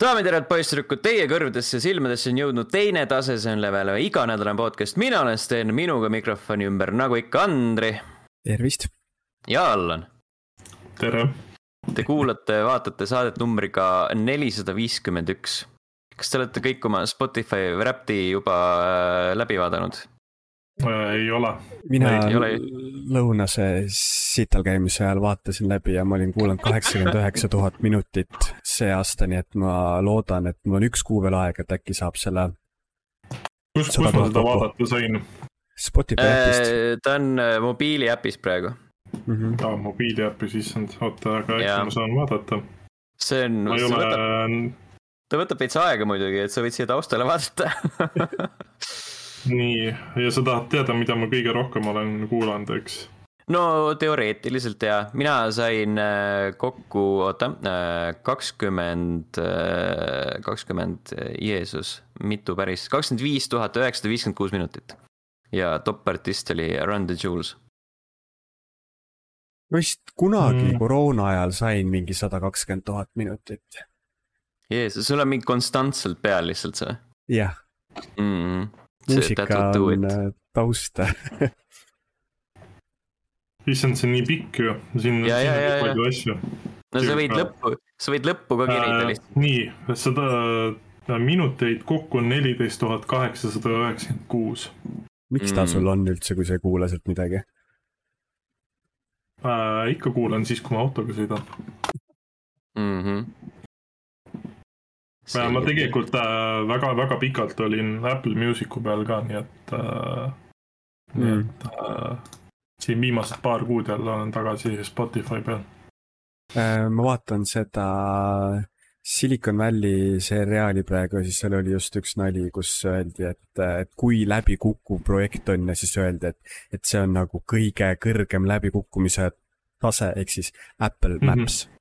daamid ja härrad, poisssüdrukud, teie kõrvadesse ja silmadesse on jõudnud teine tase, see on Level iganädalane podcast, mina olen Sten, minuga mikrofoni ümber, nagu ikka, Andri tervist! ja Allan. tere! Te kuulate, vaatate saadet numbriga nelisada viiskümmend üks. kas te olete kõik oma Spotify Wrapped'i juba äh, läbi vaadanud? Ei ole. mina ei ole... lõunase sital käimise ajal vaatasin läbi ja ma olin kuulanud kaheksakümmend üheksa tuhat minutit see aasta, nii et ma loodan, et mul on üks kuu veel aega, et äkki saab selle. kus, kus ma seda vaadata sain? Spotify äpist. Äh, ta on äh, mobiiliäpis praegu mm. -hmm. aa, mobiiliäpis, issand, oota, aga äkki ma saan vaadata. see on. ma ei ole võtab, ta võtab veits aega muidugi, et sa võid siia taustale vaadata nii, ja sa tahad teada, mida ma kõige rohkem olen kuulanud, eks? no teoreetiliselt jaa, mina sain äh, kokku, oota, äh, kakskümmend, äh, kakskümmend, Jeesus, mitu päris, kakskümmend viis tuhat üheksasada viiskümmend kuus minutit. ja top artist oli Run the Jewels. ma vist kunagi mm. koroona ajal sain mingi sada kakskümmend tuhat minutit. Jeesus, sul on mingi konstantselt peal lihtsalt see? jah mm muusika on äh, taust issand, see on nii pikk ju, siin on palju asju. no sa võid lõppu, sa võid lõppu ka kirjutada äh, lihtsalt. nii, sada äh, minuteid kokku on neliteist tuhat kaheksasada üheksakümmend kuus. miks ta mm. sul on üldse, kui sa ei kuula sealt midagi äh,? ikka kuulan siis, kui ma autoga sõidan mm. -hmm ma tegelikult väga-väga äh, pikalt olin Apple Music'u peal ka, nii et äh,, mm. nii et äh, siin viimased paar kuud jälle olen tagasi Spotify peal äh,. ma vaatan seda Silicon Valley seriaali praegu ja siis seal oli just üks nali, kus öeldi, et, et kui läbikukkuv projekt on ja siis öeldi, et, et see on nagu kõige kõrgem läbikukkumise tase, ehk siis Apple mhm. Maps mm. -hmm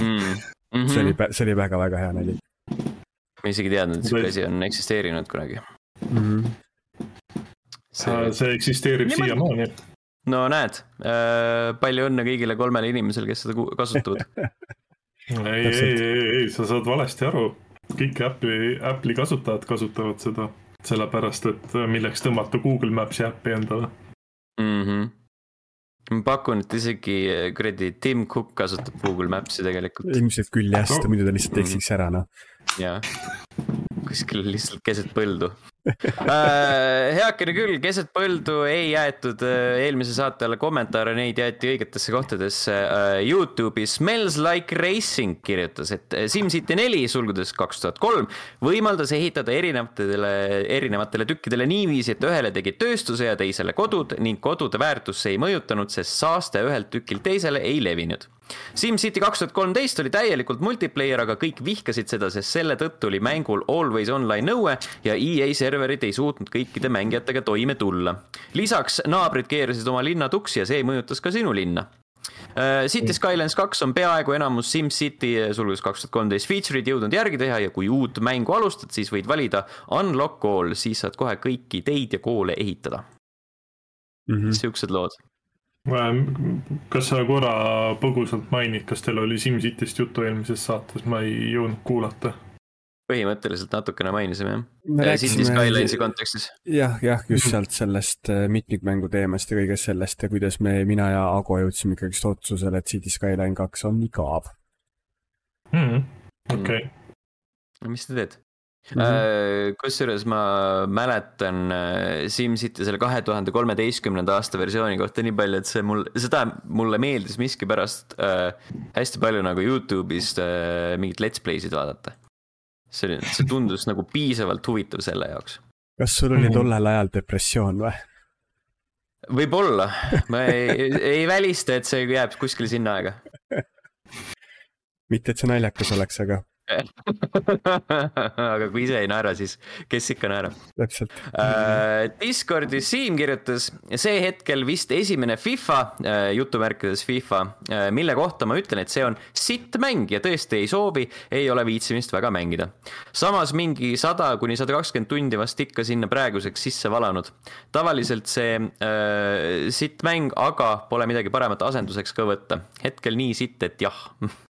mm. -hmm. see oli, see oli väga-väga hea nali. ma isegi ei teadnud, et sihuke asi on eksisteerinud kunagi mm. -hmm. see, see eksisteerib siiamaani. no näed äh,, palju õnne kõigile kolmele inimesele, kes seda kasutavad ei, ei, ei, ei, sa saad valesti aru. kõik Apple'i, Apple'i kasutajad kasutavad seda, sellepärast et milleks tõmmata Google Maps'i äppi endale mm. -hmm ma pakun, et isegi eh, kuradi Tim Cook kasutab Google Maps'i tegelikult. ilmselt küll jah, sest muidu ta lihtsalt eksiks ära noh. jah, kuskil lihtsalt keset põldu heakene küll, keset põldu ei jäetud äh, eelmise saate alla kommentaare, neid jäeti õigetesse kohtadesse. Äh, Youtube'i Smells Like Racing kirjutas, et SimCity neli, sulgudes kaks tuhat kolm, võimaldas ehitada erinevatele, erinevatele tükkidele niiviisi, et ühele tegi tööstuse ja teisele kodud ning kodude väärtusse ei mõjutanud, sest saaste ühelt tükilt teisele ei levinud SimCity kaks tuhat kolmteist oli täielikult multiplayer, aga kõik vihkasid seda, sest selle tõttu oli mängul always online nõue ja EA serverid ei suutnud kõikide mängijatega toime tulla. lisaks naabrid keerasid oma linna tuksi ja see mõjutas ka sinu linna. Uh, City Skylines kaks on peaaegu enamus SimCity sulgudes kaks tuhat kolmteist feature'id jõudnud järgi teha ja kui uut mängu alustad, siis võid valida unlock all, siis saad kohe kõiki teid ja koole ehitada mm. -hmm. siuksed lood kas sa korra põgusalt mainid, kas teil oli SimCityst juttu eelmises saates, ma ei jõudnud kuulata. põhimõtteliselt natukene mainisime jah. Äh, City Skylinesi kontekstis. jah, jah, just sealt sellest äh, mitmikmängu teemast ja kõigest sellest ja kuidas me, mina ja Ago jõudsime ikkagist otsusele, et City Skyline kaks on igav mm,. okei okay.. mis sa teed? Mm -hmm. kusjuures ma mäletan äh, SimCity selle kahe tuhande kolmeteistkümnenda aasta versiooni kohta nii palju, et see mul, seda mulle meeldis miskipärast äh, hästi palju nagu Youtube'ist äh, mingit let's play sid vaadata. see oli, see tundus nagu piisavalt huvitav selle jaoks. kas sul oli mhm. tollel ajal depressioon või? võib-olla, ma ei, ei välista, et see jääb kuskile sinna aega. mitte, et see naljakas oleks, aga aga kui ise ei naera, siis kes ikka naerab? täpselt uh,. Discordis Siim kirjutas, see hetkel vist esimene FIFA uh,, jutumärkides FIFA uh,, mille kohta ma ütlen, et see on sitt mäng ja tõesti ei soovi, ei ole viitsimist väga mängida. samas mingi sada kuni sada kakskümmend tundi vast ikka sinna praeguseks sisse valanud. tavaliselt see uh, sitt mäng, aga pole midagi paremat asenduseks ka võtta. hetkel nii sitt, et jah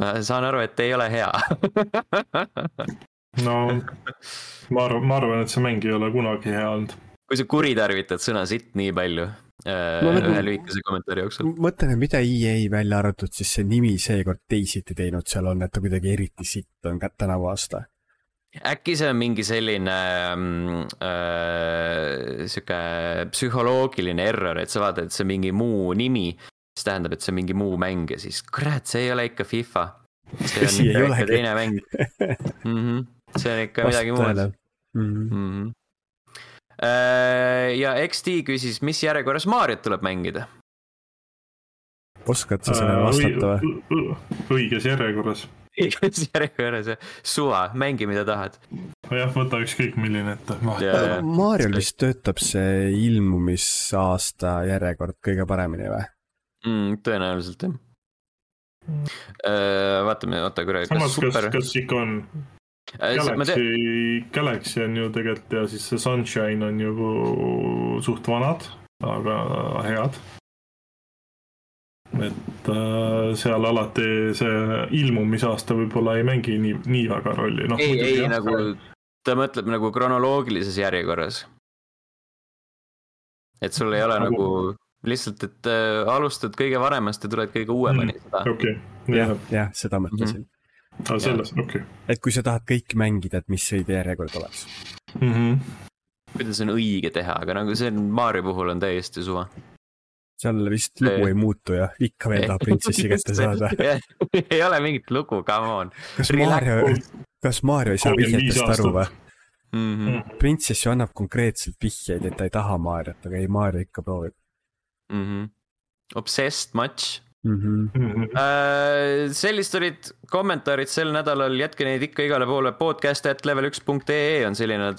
ma saan aru, et ei ole hea no ma arvan, ma arvan, et see mäng ei ole kunagi hea olnud. kui sa kuritarvitad sõna sitt nii palju äh, no, nagu, ühe lühikese kommentaari jooksul. mõtlen, et mida EA välja arvatud, siis see nimi seekord teisiti teinud seal on, et ta kuidagi eriti sitt on tänavu aasta äkki see on mingi selline äh, sihuke psühholoogiline error, et sa vaatad, et see on mingi muu nimi, siis tähendab, et see on mingi muu mäng ja siis kurat, see ei ole ikka FIFA. see on ikka, ikka teine mäng mm. -hmm. see on ikka Vast midagi muud mm. -hmm. ja XD küsis, mis järjekorras Mariot tuleb mängida? oskad sa sellele vastata või? õiges järjekorras õiges järjekorras ja suva, mängi mida tahad. jah, võta ükskõik milline ette. Mariol vist töötab see ilmumisaasta järjekord kõige paremini või mm,? tõenäoliselt jah mm.. vaatame, oota kuradi. samas, super... kas, kas ikka on? Äh, Galaxy, Galaxy on ju tegelikult ja siis see Sunshine on ju suht vanad, aga head et äh, seal alati see ilmumisaasta võib-olla ei mängi nii, nii väga rolli no,. ei, ei jah, nagu, ta mõtleb nagu kronoloogilises järjekorras. et sul ei ole nagu, nagu lihtsalt, et äh, alustad kõige vanemast ja tuled kõige uuemani mm, seda. okei okay., jah, jah, seda mõtlesin mm. -hmm. aa, selles, okei okay.. et kui sa tahad kõiki mängida, et mis õige järjekord oleks mm. -hmm. kuidas on õige teha, aga nagu see on Mario puhul on täiesti suva seal vist lugu ei muutu ja ikka veel tahab printsessi kätte saada ei ole mingit lugu, come on. kas Mario, kas Mario ei saa vihjetest aru või mm? -hmm. printsess ju annab konkreetselt vihjeid, et ta ei taha Mariot, aga ei, Mario ikka proovib mm. -hmm. Obsessed much mm. -hmm. Mm -hmm. Uh, sellist olid kommentaarid sel nädalal, jätke neid ikka igale poole, podcast at level üks punkt ee on selline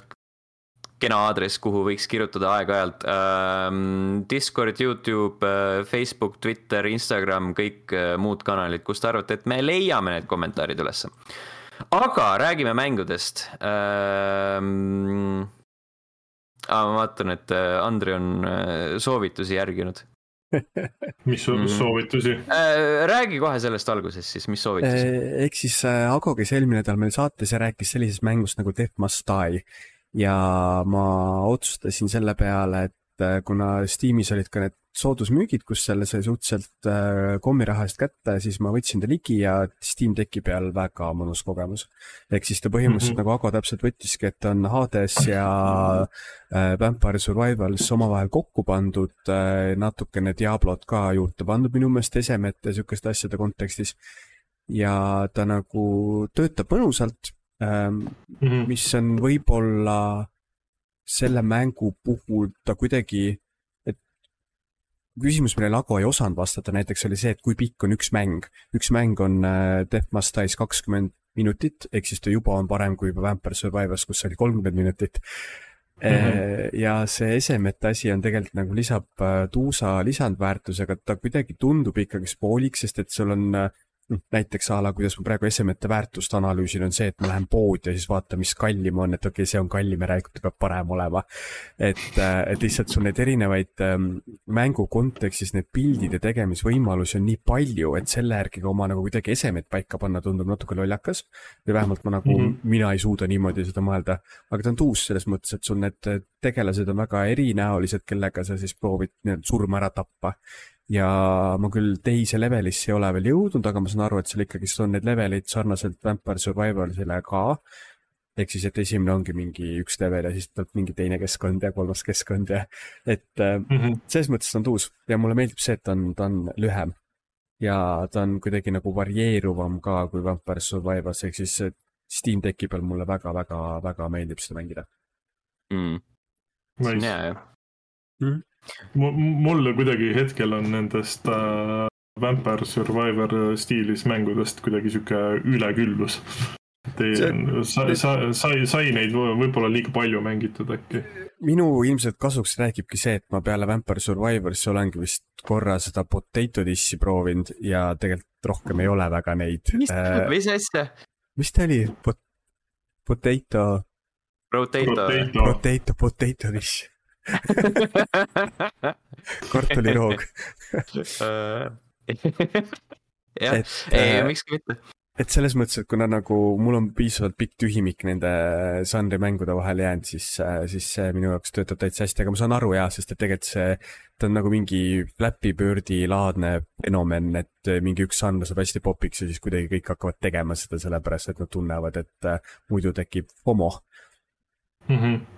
kena aadress, kuhu võiks kirjutada aeg-ajalt ähm,. Discord, Youtube, äh, Facebook, Twitter, Instagram, kõik äh, muud kanalid, kus te arvate, et me leiame need kommentaarid ülesse. aga räägime mängudest Ah, ma vaatan, et äh, Andri on soovitusi järginud mis mhm. soovitusi mm? -hmm. räägi kohe sellest alguses siis, mis soovitusi? ehk siis Ago, kes eelmine nädal meil saates ja rääkis sellisest mängust nagu Death Must Die ja ma otsustasin selle peale, et äh, kuna Steamis olid ka need soodusmüügid, kus selle sai suhteliselt äh, kommiraha eest kätte, siis ma võtsin ta ligi ja Steam Decki peal väga mõnus kogemus. ehk siis ta põhimõtteliselt mm -hmm. nagu Ago täpselt võttiski, et on Hades ja äh, Vampire Survivals omavahel kokku pandud äh,, natukene Diablot ka juurde pandud minu meelest esemete, sihukeste asjade kontekstis. ja ta nagu töötab mõnusalt mm, -hmm. mis on võib-olla selle mängu puhul ta kuidagi, küsimus, millele Ago ei osanud vastata näiteks oli see, et kui pikk on üks mäng. üks mäng on äh, Death Must Die's kakskümmend minutit, ehk siis ta juba on parem kui Vampire Survivors, kus oli kolmkümmend minutit Mm -hmm. ja see esemete asi on tegelikult nagu lisab äh, tuusa lisandväärtusega, ta kuidagi tundub ikkagi spooliks, sest et sul on noh, näiteks a la, kuidas ma praegu esemete väärtust analüüsin, on see, et ma lähen poodi ja siis vaatan, mis kallim on, et okei okay,, see on kallim, järelikult ta peab parem olema. et, äh, et lihtsalt sul neid erinevaid ähm, mängu kontekstis neid pildide tegemisvõimalusi on nii palju, et selle järgi ka oma nagu kuidagi esemeid paika panna tundub natuke lollakas. või vähemalt ma nagu mm, -hmm. mina ei suuda niimoodi seda mõelda. aga ta on tuus selles mõttes, et sul need tegelased on väga erinäolised, kellega sa siis proovid surma ära tappa ja ma küll teise levelisse ei ole veel jõudnud, aga ma saan aru, et seal ikkagist on neid leveleid sarnaselt Vampire Survivalisele ka. ehk siis, et esimene ongi mingi üks level ja siis tuleb mingi teine keskkond ja kolmas keskkond ja et mm -hmm. selles mõttes ta on tuus ja mulle meeldib see, et ta on, ta on lühem. ja ta on kuidagi nagu varieeruvam ka kui Vampire Survivors, ehk siis Steam Decki peal mulle väga-väga-väga meeldib seda mängida mm.. see on hea jah mm mulle kuidagi hetkel on nendest äh, Vampire Survivor stiilis mängudest kuidagi sihuke üleküllus. sai, sai, sai, sai neid võib-olla liiga palju mängitud äkki. minu ilmselt kasuks räägibki see, et ma peale Vampire Survivorisse olengi vist korra seda Potato Dissi proovinud ja tegelikult rohkem ei ole väga neid. mis äh,, mis asja? mis ta oli Pot? Potato. Potato. Potato, potato dish kartuliroog jah, ei, miks ka mitte. et selles mõttes, et kuna nagu mul on piisavalt pikk tühimik nende žanri mängude vahel jäänud, siis, siis see minu jaoks töötab täitsa hästi, aga ma saan aru jaa, sest et tegelikult see, ta on nagu mingi Flappy Birdi laadne fenomen, et mingi üks žanr saab hästi popiks ja siis kuidagi kõik hakkavad tegema seda sellepärast, et nad tunnevad, et muidu tekib FOMO. Mm. -hmm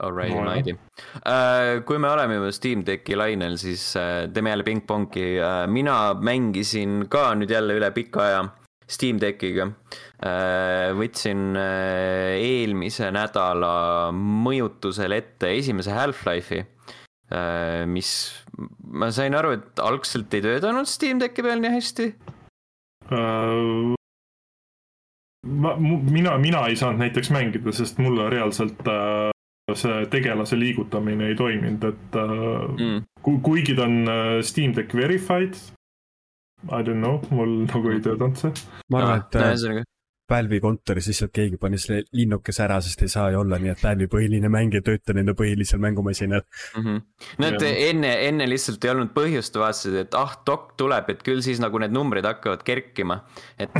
Alrighty uh,. kui me oleme juba Steam Decki lainel, siis uh, teeme jälle pingpongi uh,. mina mängisin ka nüüd jälle üle pika aja Steam Deckiga uh,. võtsin uh, eelmise nädala mõjutusel ette esimese Half-Life'i uh,, mis ma sain aru, et algselt ei töötanud Steam Decki peal nii hästi uh ma, mina, mina ei saanud näiteks mängida, sest mulle reaalselt äh, see tegelase liigutamine ei toiminud, et äh, mm. ku, kuigi ta on äh, Steam Deck verified, I don't know, mul nagu ei töötanud see. ma arvan, et äh, Valve'i kontoris lihtsalt keegi pani selle linnukese ära, sest ei saa ju olla nii, et Valve'i põhiline mäng ei tööta nende põhilisel mängumasinal mm. -hmm. no et ja. enne, enne lihtsalt ei olnud põhjust, vaatasid, et ah, dok tuleb, et küll siis nagu need numbrid hakkavad kerkima. et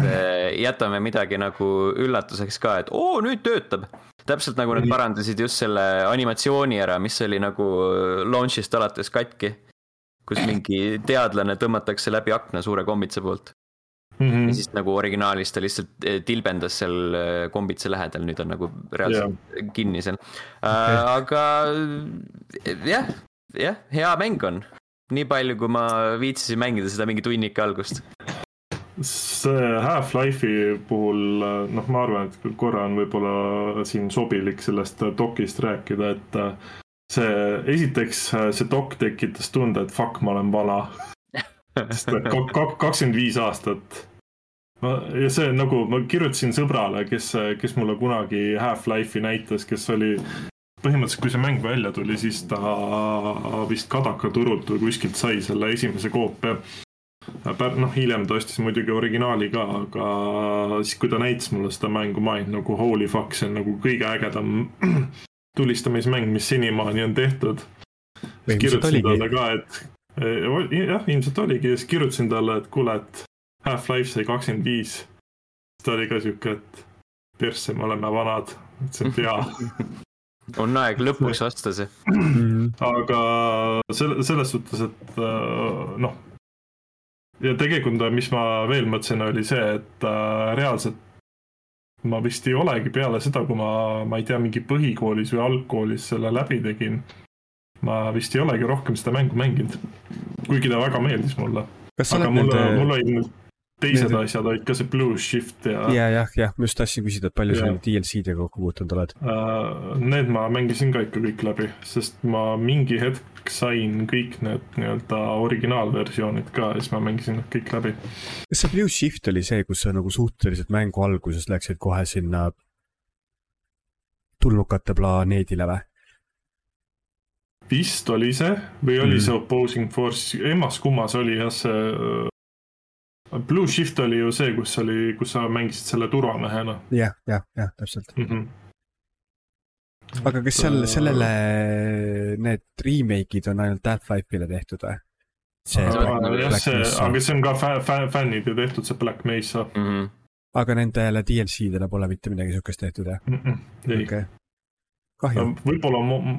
jätame midagi nagu üllatuseks ka, et oo, nüüd töötab täpselt nagu nad parandasid just selle animatsiooni ära, mis oli nagu launch'ist alates katki. kus mingi teadlane tõmmatakse läbi akna suure kombitse poolt mm. -hmm. ja siis nagu originaalis ta lihtsalt eh, tilbendas seal eh, kombitse lähedal, nüüd on nagu reaalselt yeah. kinni seal okay.. aga jah, jah, hea mäng on. nii palju, kui ma viitsisin mängida seda mingi tunnika algust see Half-Life'i puhul, noh, ma arvan, et korra on võib-olla siin sobilik sellest dokist rääkida, et see, esiteks see dok tekitas tunde, et fuck, ma olen vana. sest et kakskümmend viis aastat. ja see nagu, ma kirjutasin sõbrale, kes, kes mulle kunagi Half-Life'i näitas, kes oli põhimõtteliselt, kui see mäng välja tuli, siis ta vist Kadaka turult või kuskilt sai selle esimese koopia noh, hiljem ta ostis muidugi originaali ka, aga siis, kui ta näitas mulle seda mängu, ma olin nagu holy fuck, see on nagu kõige ägedam tulistamismäng, mis senimaani on tehtud. siis kirjutasin talle ka, et jah, ilmselt oligi siis kirjutasin talle, et kuule, et Half-Life sai kakskümmend viis. siis ta oli ka sihuke, et persse, me oleme vanad, et see on pea on aeg lõpuks osta see. aga selle, selles suhtes, et noh ja tegelikult, mis ma veel mõtlesin, oli see, et äh, reaalselt ma vist ei olegi peale seda, kui ma, ma ei tea, mingi põhikoolis või algkoolis selle läbi tegin. ma vist ei olegi rohkem seda mängu mänginud. kuigi ta väga meeldis mulle. aga mulle nende..., mul olid teised Need... asjad olid ka see Blue Shift ja. ja, jah, jah, ma just tahtsin küsida, et palju sa nüüd DLC-dega kokku puutunud oled uh,? Need ma mängisin ka ikka kõik läbi, sest ma mingi hetk sain kõik need nii-öelda originaalversioonid ka ja siis ma mängisin need kõik läbi. kas see Blue Shift oli see, kus sa nagu suhteliselt mängu alguses läksid kohe sinna tulnukate planeedile või? vist oli see või oli mm. see Opposing Force, emmas kummas oli jah see Blue Shift oli ju see, kus oli, kus sa mängisid selle turvamehena. jah, jah, jah, täpselt mm. -hmm. aga kas seal, sellele need remake'id on ainult Half-Life'ile tehtud või? see jah, see, aga see on ka fä-, fännide tehtud, see Black Mesa mm. -hmm. aga nendele DLC-dele pole mitte midagi siukest tehtud jah mm? -mm, ei okay.. kahju. võib-olla mo-,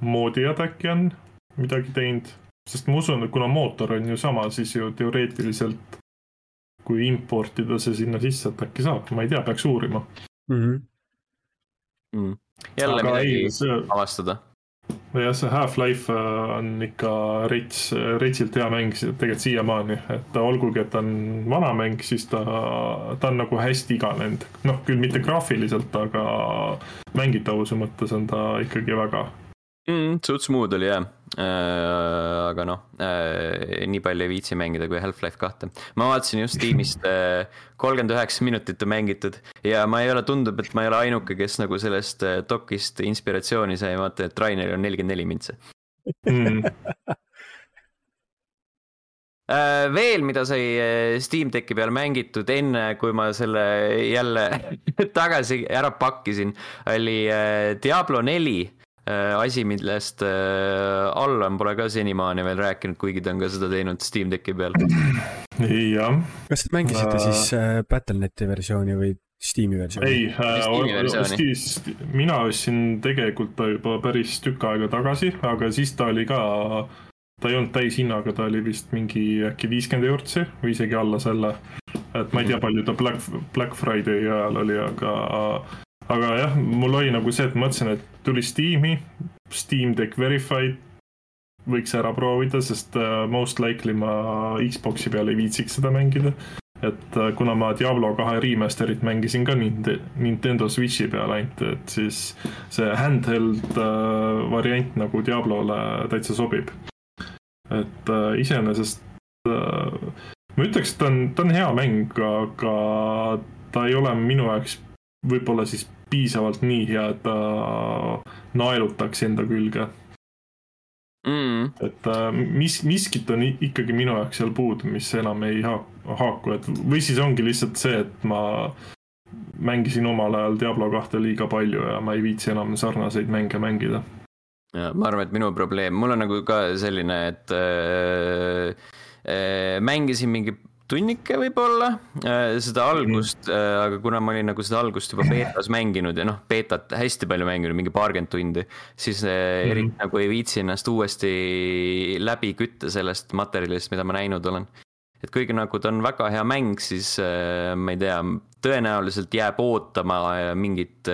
moodijad äkki on midagi teinud, sest ma usun, et kuna mootor on ju sama, siis ju teoreetiliselt kui importida see sinna sisse, et äkki saab, ma ei tea, peaks uurima mm. -hmm. Mm. jälle Aga midagi see... avastada. jah, see Half-Life äh, on ikka rets, retsilt hea mäng tegelikult siiamaani, et olgugi, et ta on vana mäng, siis ta, ta on nagu hästi iganenud. noh, küll mitte graafiliselt, aga mängitavuse mõttes on ta ikkagi väga mm,. suht smooth oli jah aga noh äh,, nii palju ei viitsi mängida kui Half-Life kahte. ma vaatasin just tiimist äh, kolmkümmend üheksa minutit on mängitud ja ma ei ole, tundub, et ma ei ole ainuke, kes nagu sellest äh, dokist inspiratsiooni sai, vaata, et Rainil on nelikümmend neli mintse mm. Veel, mida sai äh, Steam Decki peal mängitud enne, kui ma selle jälle tagasi ära pakkisin, oli Diablo neli asi, millest Allan pole ka senimaani veel rääkinud, kuigi ta on ka seda teinud Steam Decki peal. jah. kas te mängisite uh... siis Battle.net'i versiooni või Steam'i versiooni? ei äh,, mina ostsin tegelikult ta juba päris tükk aega tagasi, aga siis ta oli ka ta ei olnud täishinnaga, ta oli vist mingi äkki viiskümmend eurtsi või isegi alla selle. et ma ei tea, palju ta Black, Black Friday ajal oli, aga, aga jah, mul oli nagu see, et mõtlesin, et tuli Steam'i, Steam Deck Verified võiks ära proovida, sest uh, most likely ma Xbox'i peal ei viitsiks seda mängida. et uh, kuna ma Diablo kahe remaster'it mängisin ka Nintendo Switch'i peal ainult, et siis see handheld uh, variant nagu Diablole täitsa sobib et äh, iseenesest äh, ma ütleks, et ta on, ta on hea mäng, aga ta ei ole minu jaoks võib-olla siis piisavalt nii hea, et ta naelutaks enda külge. Mm.. et äh, mis, miskit on ikkagi minu jaoks seal puudu, mis enam ei haaku, et või siis ongi lihtsalt see, et ma mängisin omal ajal Diablo kahte liiga palju ja ma ei viitsi enam sarnaseid mänge mängida. Ma arvan, et minu probleem, mul on nagu ka selline, et äh, äh, mängisin mingi tunnike võib-olla äh, seda algust mm, -hmm. aga kuna ma olin nagu seda algust juba beetas mänginud ja noh, beetat hästi palju mänginud, mingi paarkümmend tundi, siis mm -hmm. eriti nagu ei viitsi ennast uuesti läbi kütta sellest materjalist, mida ma näinud olen. et kuigi nagu ta on väga hea mäng, siis ma ei tea, tõenäoliselt jääb ootama mingit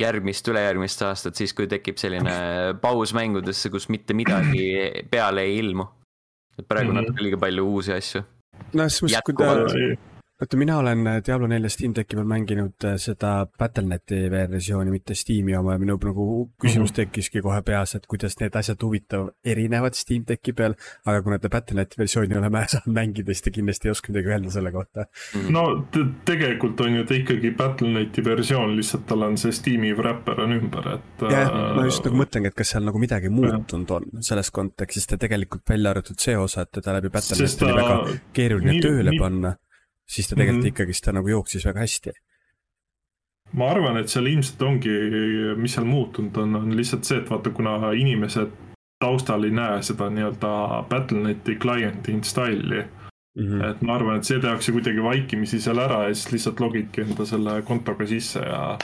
järgmist, ülejärgmist aastat, siis kui tekib selline paus mängudesse, kus mitte midagi peale ei ilmu. et praegu mm -hmm. natuke liiga palju uusi asju. No selles mõttes, kui ta vaata, mina olen äh, Diablo nelja Steam Decki peal mänginud äh, seda Battle.net'i versiooni, mitte Steam'i oma ja minu nagu küsimus mm -hmm. tekkiski kohe peas, et kuidas need asjad huvitav erinevad Steam Decki peal, aga kuna te Battle.net'i versiooni ei ole saanud mängida, siis te kindlasti ei oska midagi öelda selle kohta mm. -hmm. no tegelikult on ju ta ikkagi Battle.net'i versioon, lihtsalt tal on see Steam'i wrapper on ümber, et. jah, ma just nagu mõtlengi, et kas seal nagu midagi muutunud on selles kontekstis, et tegelikult välja arvatud see osa, et teda läbi Battle.net'i oli väga keeruline nii, tööle nii... panna siis ta tegelikult mm -hmm. ikkagist ta nagu jooksis väga hästi. ma arvan, et seal ilmselt ongi, mis seal muutunud on, on lihtsalt see, et vaata, kuna inimesed taustal ei näe seda nii-öelda Battle.net'i client'i install'i mm. -hmm. et ma arvan, et see tehakse kuidagi vaikimisi seal ära ja siis lihtsalt logidki enda selle kontoga sisse ja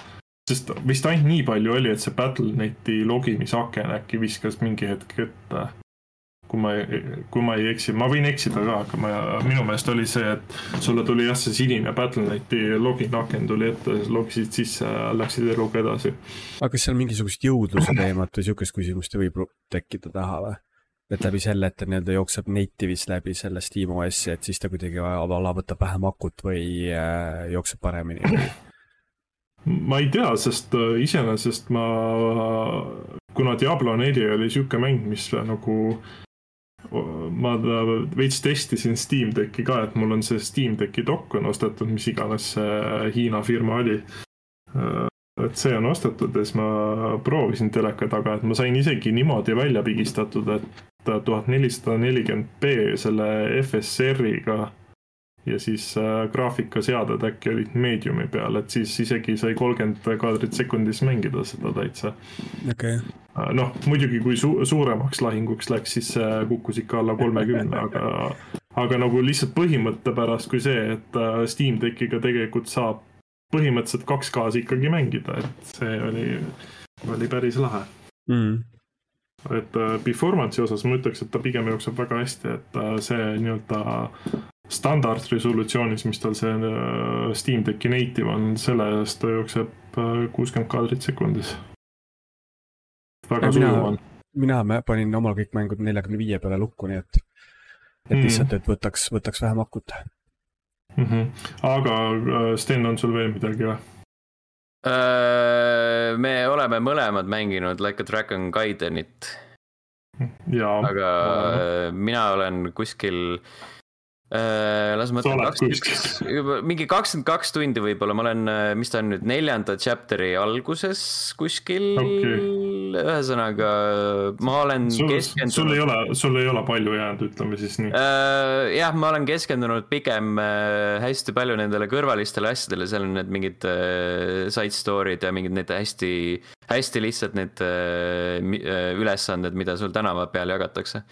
sest vist ainult nii palju oli, et see Battle.net'i logimisaken äkki viskas mingi hetk ette kui ma, kui ma ei eksi, ma võin eksida ka, aga ma, minu meelest oli see, et sulle tuli jah, see sinine Battle.net'i login aken tuli ette, logisid sisse läksid eluga edasi. aga kas seal mingisugust jõudluse teemat või sihukest küsimust võib tekkida taha või? et läbi selle, et ta nii-öelda jookseb native'is läbi selle SteamOS-i, et siis ta kuidagi ala võtab vähem akut või äh, jookseb paremini ma ei tea, sest äh, iseenesest ma, kuna Diablo neli oli sihuke mäng, mis nagu ma veits testisin Steam Decki ka, et mul on see Steam Decki dokk on ostetud, mis iganes see Hiina firma oli. et see on ostetud ja siis ma proovisin teleka taga, et ma sain isegi niimoodi välja pigistatud, et tuhat nelisada nelikümmend B selle FSR-iga ja siis äh, graafikaseaded äkki olid mediumi peal, et siis isegi sai kolmkümmend kaadrit sekundis mängida seda täitsa. okei okay. Äh,. noh, muidugi kui su suuremaks lahinguks läks, siis kukkus ikka alla kolmekümne, aga, aga nagu lihtsalt põhimõtte pärast kui see, et äh, Steam Deckiga tegelikult saab põhimõtteliselt 2K-s ikkagi mängida, et see oli, oli päris lahe mm et äh, performance'i osas ma ütleks, et ta pigem jookseb väga hästi, et see nii-öelda standardresolutsioonis, mis tal see Steam Decki native on, selle eest ta jookseb kuuskümmend kaadrit sekundis. Väga sujuv on. mina panin omal kõik mängud neljakümne viie peale lukku, nii et, et mm. lihtsalt, et võtaks, võtaks vähem akut mm. -hmm. aga äh, Sten, on sul veel midagi või? me oleme mõlemad mänginud Like a Dragon Gaidenit. aga mina olen kuskil Äh, las ma mõtlen, kakskümmend juba mingi kakskümmend kaks tundi võib-olla, ma olen, äh, mis ta on nüüd, neljanda chapter'i alguses kuskil okay.. ühesõnaga, ma olen sul, keskendunud. sul ei ole, sul ei ole palju jäänud, ütleme siis nii uh,. jah, ma olen keskendunud pigem hästi palju nendele kõrvalistele asjadele, seal on need mingid side story'd ja mingid need hästi, hästi lihtsalt need ülesanded, mida sul tänava peal jagatakse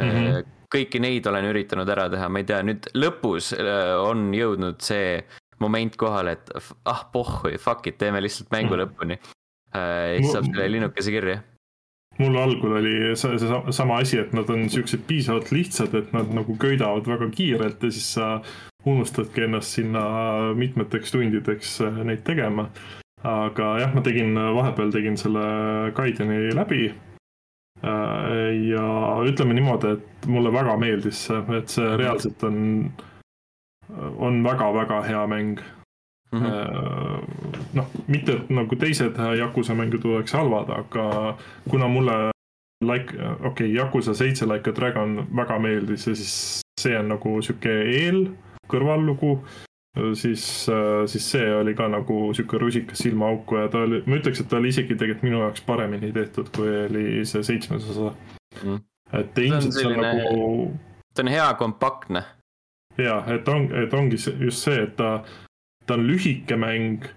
mm. -hmm kõiki neid olen üritanud ära teha, ma ei tea, nüüd lõpus äh, on jõudnud see moment kohale, et ah pohhui, fuck it, teeme lihtsalt mängu mm. lõpuni. Äh, siis saab selle linnukese kirja mul algul oli see, see sama asi, et nad on siuksed piisavalt lihtsad, et nad nagu köidavad väga kiirelt ja siis sa unustadki ennast sinna mitmeteks tundideks neid tegema. aga jah, ma tegin, vahepeal tegin selle Gaideni läbi ja ütleme niimoodi, et mulle väga meeldis see, et see reaalselt on, on väga-väga hea mäng mm. -hmm. noh, mitte et nagu teised Yakuza mängud oleks halvad, aga kuna mulle like, okei okay,, Yakuza seitse Like a Dragon väga meeldis ja siis see on nagu sihuke eel, kõrvallugu siis, äh, siis see oli ka nagu sihuke rusikas silmaauku ja ta oli, ma ütleks, et ta oli isegi tegelikult minu jaoks paremini tehtud, kui oli see seitsmes osa mm.. et ilmselt see on nagu. ta on hea kompaktne. ja, et on, et ongi just see, et ta, ta on lühike mäng.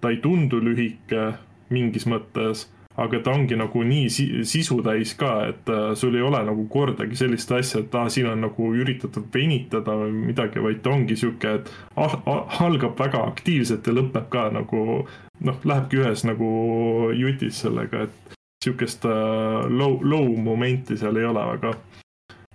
ta ei tundu lühike mingis mõttes aga ta ongi nagu nii sisu täis ka, et äh, sul ei ole nagu kordagi sellist asja, et ah, siin on nagu üritatud venitada või midagi, vaid ta ongi sihuke, et ah, ah, algab väga aktiivselt ja lõpeb ka nagu noh, lähebki ühes nagu jutis sellega, et sihukest uh, low, low momenti seal ei ole väga.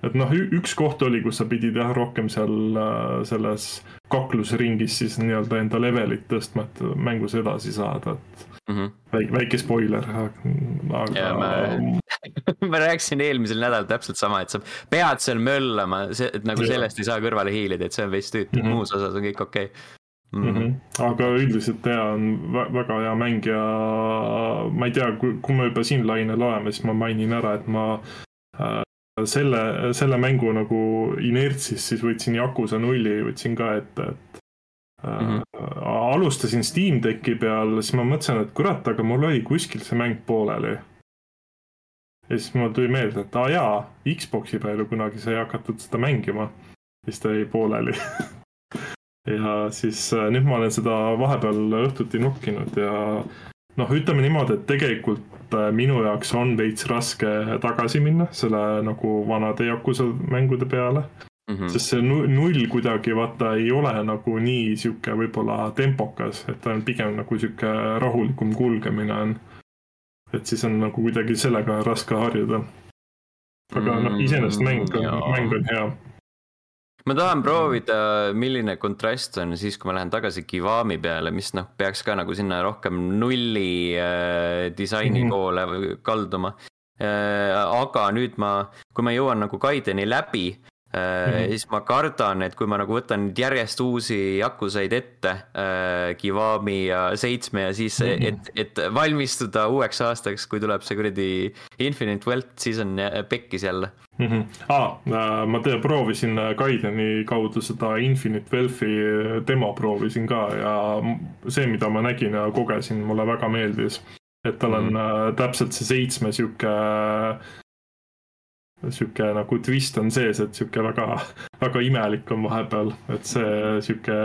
Et noh, üks koht oli, kus sa pidid jah, rohkem seal uh, selles kaklusringis siis nii-öelda enda levelit tõstma, et mängus edasi saada, et mm. -hmm. väike, väike spoiler, aga. Ma, ma rääkisin eelmisel nädalal täpselt sama, et sa pead seal möllama, see, et nagu ja. sellest ei saa kõrvale hiilida, et see on veits tüütu mm, -hmm. muus osas on kõik okei okay. Mm -hmm. aga üldiselt ja on väga hea mäng ja ma ei tea, kui, kui me juba siin lainel oleme, siis ma mainin ära, et ma äh, selle, selle mängu nagu inertsis siis võtsin Yakuza nulli, võtsin ka ette, et mm. -hmm. alustasin Steam Decki peal, siis ma mõtlesin, et kurat, aga mul oli kuskil see mäng pooleli. ja siis mul tuli meelde, et aa jaa, Xbox'i peal ju kunagi sai hakatud seda mängima. siis ta jäi pooleli ja siis äh, nüüd ma olen seda vahepeal õhtuti nokkinud ja noh, ütleme niimoodi, et tegelikult minu jaoks on veits raske tagasi minna selle nagu vanade Yakuza mängude peale Mm -hmm. sest see null kuidagi vaata ei ole nagu nii sihuke võib-olla tempokas, et ta on pigem nagu sihuke rahulikum kulgemine on. et siis on nagu kuidagi sellega raske harjuda. aga noh, mm, iseenesest mäng on, mäng on hea. Ma tahan proovida, milline kontrast on siis, kui ma lähen tagasi Kiwami peale, mis noh, peaks ka nagu sinna rohkem nulli äh, disaini mm -hmm. poole kalduma äh,. aga nüüd ma, kui ma jõuan nagu Gaideni läbi Mm -hmm. siis ma kardan, et kui ma nagu võtan nüüd järjest uusi jakuseid ette äh,, Kiwami ja Seitsme ja siis mm, -hmm. et, et valmistuda uueks aastaks, kui tuleb see kuradi Infinite Wealth, siis on pekkis jälle mm. -hmm. Ah, ma te proovisin Gaideni kaudu seda Infinite Wealth'i demo proovisin ka ja see, mida ma nägin ja kogesin, mulle väga meeldis. et tal on mm -hmm. täpselt see seitsme sihuke sihuke nagu twist on sees, et sihuke väga, väga imelik on vahepeal, et see sihuke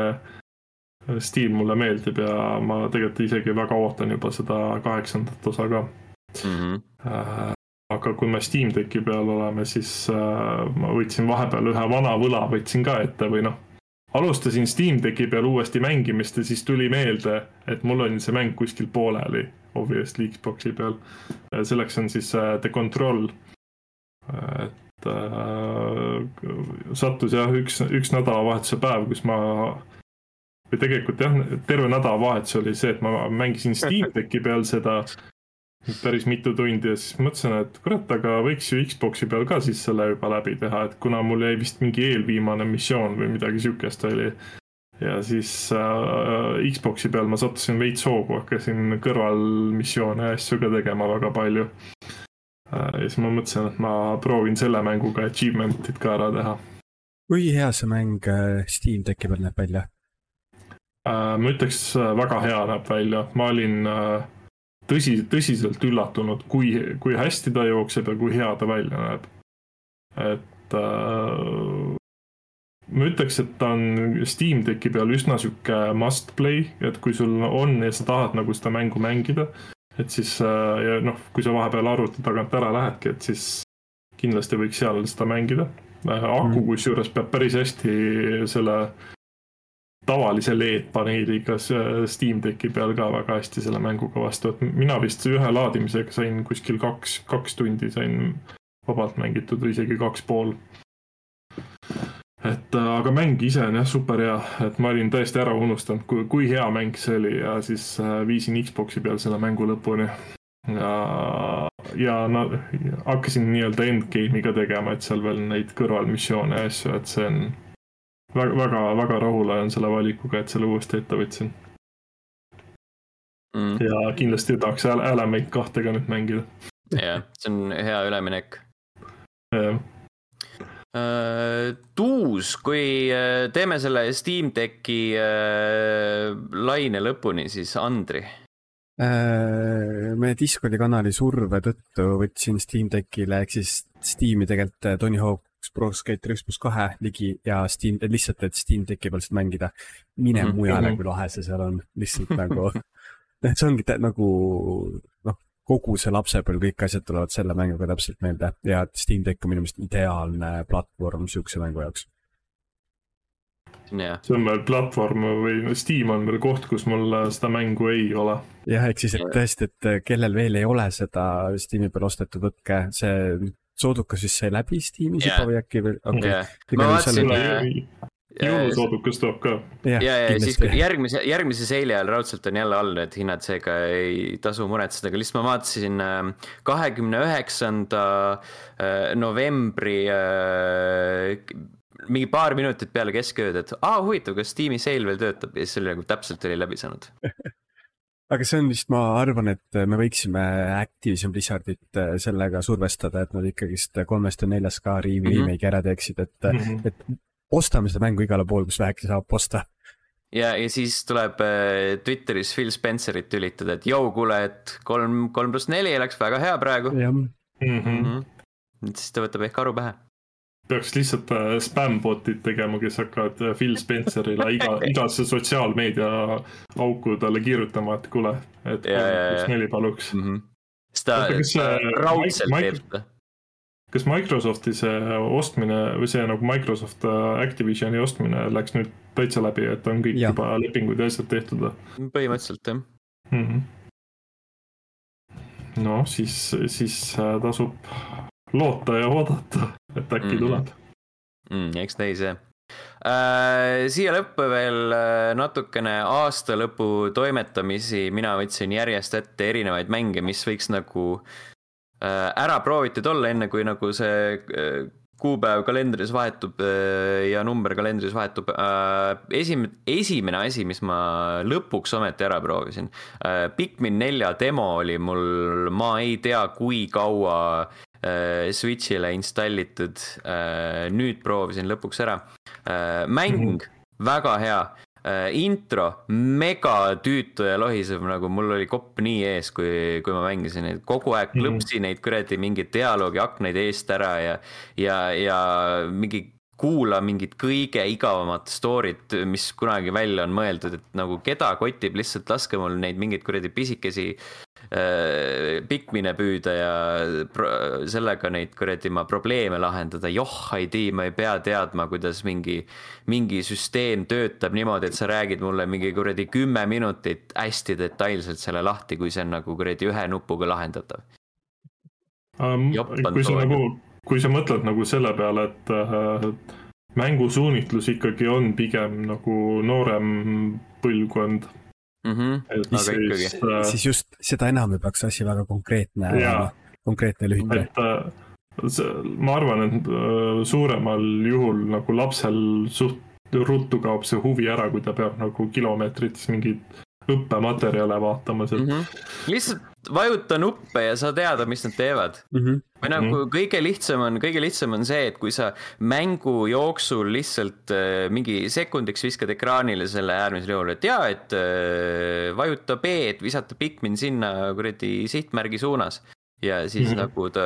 stiil mulle meeldib ja ma tegelikult isegi väga ootan juba seda kaheksandat osa ka mm. -hmm. aga kui me Steam Decki peal oleme, siis äh, ma võtsin vahepeal ühe vana võla võtsin ka ette või noh, alustasin Steam Decki peal uuesti mängimist ja siis tuli meelde, et mul on see mäng kuskil pooleli, obviously Xbox'i peal. selleks on siis äh, The Control et äh, sattus jah, üks, üks nädalavahetuse päev, kus ma või tegelikult jah, terve nädalavahetus oli see, et ma mängisin Steam Decki peal seda päris mitu tundi ja siis mõtlesin, et kurat, aga võiks ju Xbox'i peal ka siis selle juba läbi teha, et kuna mul jäi vist mingi eelviimane missioon või midagi siukest oli. ja siis äh, Xbox'i peal ma sattusin veits hoogu, hakkasin kõrvalmissioone ja asju ka tegema väga palju ja siis ma mõtlesin, et ma proovin selle mänguga achievement'id ka ära teha. kui hea see mäng äh, Steam Decki peal näeb välja? Äh, ma ütleks, väga hea näeb välja, ma olin tõsi, tõsiselt üllatunud, kui, kui hästi ta jookseb ja kui hea ta välja näeb. et äh, ma ütleks, et ta on Steam Decki peal üsna sihuke must play, et kui sul on ja sa tahad nagu seda mängu mängida, et siis ja noh, kui sa vahepeal arvuti tagant ära lähedki, et siis kindlasti võiks seal seda mängida. aku mm. kusjuures peab päris hästi selle tavalise LED-paneeliga Steam Decki peal ka väga hästi selle mänguga vastu, et mina vist ühe laadimisega sain kuskil kaks, kaks tundi sain vabalt mängitud või isegi kaks pool. Et aga mäng ise on jah super hea, et ma olin täiesti ära unustanud, kui, kui hea mäng see oli ja siis äh, viisin Xbox'i peal selle mängu lõpuni ja, ja no hakkasin nii-öelda endgame'iga tegema, et seal veel neid kõrvalmissioone ja asju, et see on väga, väga, väga rahul olen selle valikuga, et selle uuesti ette võtsin mm.. ja kindlasti tahaks Alamate kahte ka nüüd mängida. jah, see on hea üleminek. jah tuus, kui uh, teeme selle Steam Decki uh, laine lõpuni, siis Andri Äh, meie Discordi kanali surve tõttu võtsin Steam Deckile ehk siis Steam'i tegelikult äh, Tony Hawk's Pro Skater üks pluss kahe ligi ja Steam, lihtsalt, et Steam Decki peal seda mängida. mine mm -hmm. mujale, kui lahe see seal on, lihtsalt nagu, see ongi nagu kogu see lapsepõlv, kõik asjad tulevad selle mänguga täpselt meelde ja Steam Deck on minu meelest ideaalne platvorm sihukese mängu jaoks see on veel platvorm või Steam on veel koht, kus mul seda mängu ei ole. jah, ehk siis, et tõesti, et kellel veel ei ole seda Steam'i peal ostetud, võtke see soodukas vist sai läbi Steamis yeah. juba või äkki veel okay. yeah.? ma vaatasin jõulusoodukas tuleb ka. ja, ja, ja siis järgmise, järgmise seili ajal raudselt on jälle all need hinnad, seega ei tasu muretseda, aga lihtsalt ma vaatasin ähm, kahekümne üheksanda äh, novembri äh, mingi paar minutit peale keskööd, et aa huvitav, kas Steam'i sale veel töötab ja siis oli nagu täpselt oli läbi saanud aga see on vist, ma arvan, et me võiksime Activision Blizzardit äh, sellega survestada, et nad ikkagist kolmest ja neljast ka riivi mm -hmm. remake'i ära teeksid, et mm, -hmm. et ostame seda mängu igale poole, kus vähegi saab osta. ja, ja siis tuleb äh, Twitteris Phil Spencerit tülitada, et jõu, kuule, et kolm, kolm pluss neli oleks väga hea praegu. mm -hmm. mm -hmm. siis ta võtab ehk aru pähe peaks lihtsalt äh, spämbot'id tegema, kes hakkavad äh, Phil Spencerile iga, igasse sotsiaalmeedia auku talle kirjutama, et kuule, et üks neli paluks mm. -hmm. siis ta, ta raudselt teeb seda. Kas Microsofti see ostmine või see nagu Microsoft äh, Activisioni ostmine läks nüüd täitsa läbi, et on kõik ja. juba lepingud ja asjad tehtud või? põhimõtteliselt jah mm. -hmm. no siis, siis tasub loota ja oodata et äkki mm -hmm. tuleb mm,. eks näis jah äh,. siia lõppu veel äh, natukene aasta lõpu toimetamisi, mina võtsin järjest ette erinevaid mänge, mis võiks nagu äh, ära proovitud olla, enne kui nagu see äh, kuupäev kalendris vahetub äh, ja number kalendris vahetub. Äh, esimene, esimene asi, mis ma lõpuks ometi ära proovisin. Pikmin nelja demo oli mul, ma ei tea, kui kaua Äh, Switch'ile installitud. Äh, nüüd proovisin lõpuks ära. Äh, mäng mm -hmm. väga hea. Intro mega tüütu ja lohisev, nagu mul oli kopp nii ees, kui, kui ma mängisin, et kogu aeg klõpsi mm -hmm. neid kuradi mingeid dialoogi aknaid eest ära ja, ja, ja mingi kuula mingit kõige igavamat story't, mis kunagi välja on mõeldud, et nagu keda kotib, lihtsalt laske mul neid mingeid kuradi pisikesi Äh, pikmine püüda ja sellega neid kuradi ma probleeme lahendada, joh, ei tea, ma ei pea teadma, kuidas mingi, mingi süsteem töötab niimoodi, et sa räägid mulle mingi kuradi kümme minutit hästi detailselt selle lahti, kui see on nagu kuradi ühe nupuga lahendatav um,. kui sa nagu, kui sa mõtled nagu selle peale, et äh, mängusuunitlus ikkagi on pigem nagu noorem põlvkond mm. -hmm. aga ikkagi. Äh, siis just seda enam ei peaks asi väga konkreetne olema, konkreetne ja lühike. et äh, see, ma arvan, et äh, suuremal juhul nagu lapsel suht ruttu kaob see huvi ära, kui ta peab nagu kilomeetrites mingeid õppematerjale vaatama sealt mm. -hmm. lihtsalt vajuta nuppe ja sa tead, mis nad teevad mm. -hmm. või nagu mm -hmm. kõige lihtsam on, kõige lihtsam on see, et kui sa mängu jooksul lihtsalt äh, mingi sekundiks viskad ekraanile selle äärmisel juhul, et jaa, et äh, vajuta B, et visata Pikmin sinna kuradi sihtmärgi suunas ja siis mm -hmm. nagu ta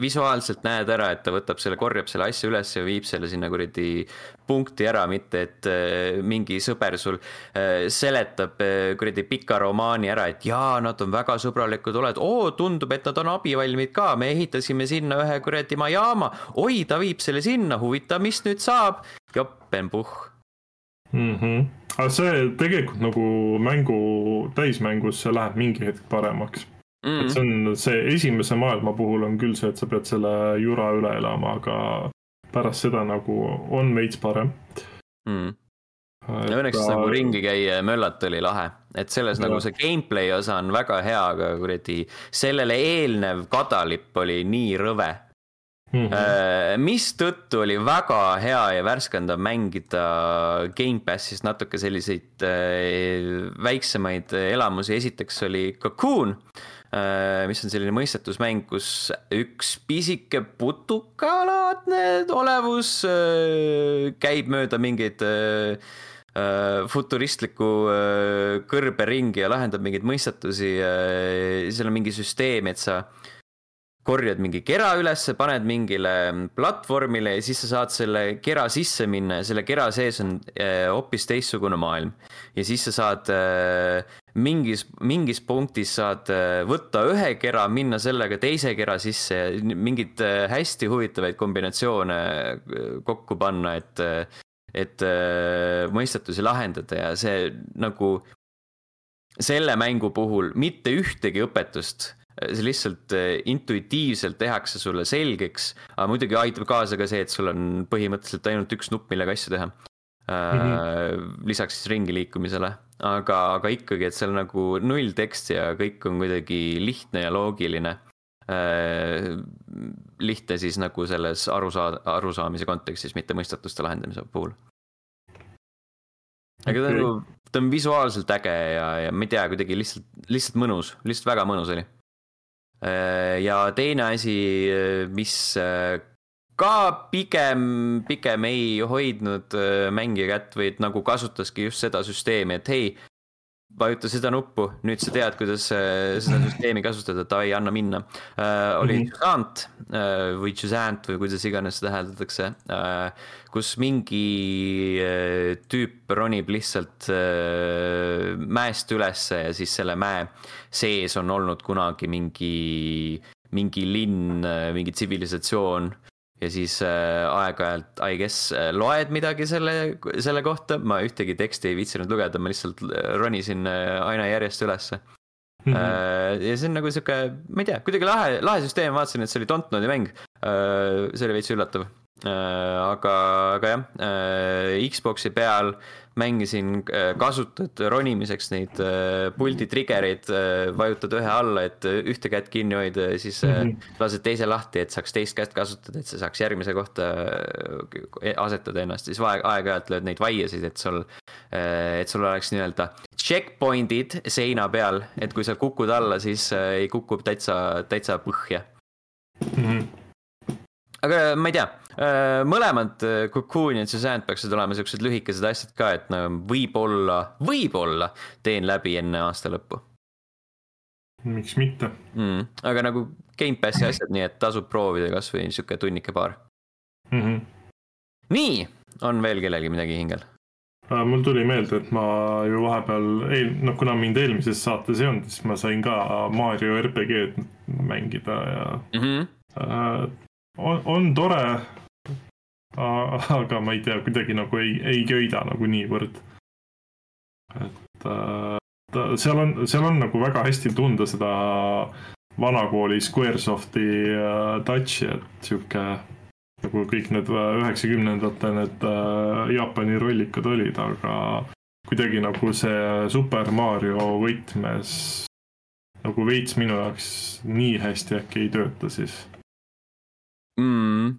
visuaalselt näed ära, et ta võtab selle, korjab selle asja üles ja viib selle sinna kuradi punkti ära, mitte et äh, mingi sõber sul äh, seletab äh, kuradi pika romaani ära, et jaa, nad on väga sõbralikud, oled, oo, tundub, et nad on abivalmid ka, me ehitasime sinna ühe kuradi jaama, oi, ta viib selle sinna, huvitav, mis nüüd saab, joppenpuhh mm. -hmm. aga see tegelikult nagu mängu, täismängus, see läheb mingi hetk paremaks mm.. et see on see esimese maailma puhul on küll see, et sa pead selle jura üle elama, aga pärast seda nagu on veits parem. Mm.. ja õnneks ta... nagu ringi käia ja möllata oli lahe, et selles ja. nagu see gameplay osa on väga hea, aga kuradi sellele eelnev kadalipp oli nii rõve. Mm -hmm. mistõttu oli väga hea ja värskendav mängida Gamepassis natuke selliseid äh, väiksemaid elamusi, esiteks oli Cocoon Äh, mis on selline mõistetusmäng, kus üks pisike putukalaadne olevus äh, käib mööda mingeid äh, futuristlikku kõrberingi ja lahendab mingeid mõistetusi. seal on mingi süsteem, et sa korjad mingi kera ülesse, paned mingile platvormile ja siis sa saad selle kera sisse minna ja selle kera sees on hoopis teistsugune maailm. ja siis sa saad mingis, mingis punktis saad äh, võtta ühe kera, minna sellega teise kera sisse ja mingeid äh, hästi huvitavaid kombinatsioone äh, kokku panna, et, et mõistetusi lahendada ja see nagu selle mängu puhul mitte ühtegi õpetust see lihtsalt intuitiivselt tehakse sulle selgeks, aga muidugi aitab kaasa ka see, et sul on põhimõtteliselt ainult üks nupp, millega asju teha mm. -hmm. lisaks siis ringi liikumisele aga, aga ikkagi, et seal nagu null teksti ja kõik on kuidagi lihtne ja loogiline äh,. lihtne siis nagu selles arusaa-, arusaamise kontekstis, mitte mõistatuste lahendamise puhul. aga ta on nagu, ta on visuaalselt äge ja, ja ma ei tea, kuidagi lihtsalt, lihtsalt mõnus, lihtsalt väga mõnus oli äh,. ja teine asi, mis äh, ka pigem, pigem ei hoidnud äh, mängija kätt, vaid nagu kasutaski just seda süsteemi, et hei, vajuta seda nuppu, nüüd sa tead, kuidas äh, seda süsteemi kasutada, davai, anna minna uh,. oli mm -hmm. Jusant uh, või Jusant või kuidas iganes seda hääldatakse uh,, kus mingi uh, tüüp ronib lihtsalt uh, mäest ülesse ja siis selle mäe sees on olnud kunagi mingi, mingi linn, mingi tsivilisatsioon ja siis äh, aeg-ajalt, I guess, äh, loed midagi selle, selle kohta, ma ühtegi teksti ei viitsinud lugeda, ma lihtsalt äh, ronisin aina järjest ülesse mm. -hmm. Ja see on nagu sihuke, ma ei tea, kuidagi lahe, lahe süsteem, vaatasin, et see oli Dontnodi mäng see oli veits üllatav aga, aga jah äh,, Xbox'i peal mängisin äh, kasutad ronimiseks neid äh, puldi trigger'eid, äh, vajutad ühe alla, et ühte kätt kinni hoida ja siis mm -hmm. lased teise lahti, et saaks teist kätt kasutada, et sa saaks järgmise kohta asetada ennast, siis aeg, aeg-ajalt lööd neid vaiasid, et sul, et sul oleks nii-öelda checkpoint'id seina peal, et kui sa kukud alla, siis ei kuku täitsa, täitsa põhja mm. -hmm. aga ma ei tea Äh, mõlemad äh, Cocoon ja Suzanne peaksid olema siuksed lühikesed asjad ka, et no võib-olla, võib-olla teen läbi enne aasta lõppu. miks mitte mm,. aga nagu Gamepassi asjad, nii et tasub proovida kasvõi sihuke tunnike paar mm. -hmm. nii, on veel kellelgi midagi hingel? Äh, mul tuli meelde, et ma ju vahepeal, eel-, noh, kuna mind eelmises saates ei olnud, siis ma sain ka Mario RPG-d mängida ja mm. -hmm. Äh, on, on tore, aga ma ei tea, kuidagi nagu ei, ei köida nagu niivõrd. et äh, ta, seal on, seal on nagu väga hästi tunda seda vanakooli Squaresofti äh, touch'i, et sihuke nagu kõik need üheksakümnendate need äh, Jaapani rollikad olid, aga kuidagi nagu see Super Mario võtmes nagu veits minu jaoks nii hästi äkki ei tööta siis mm,.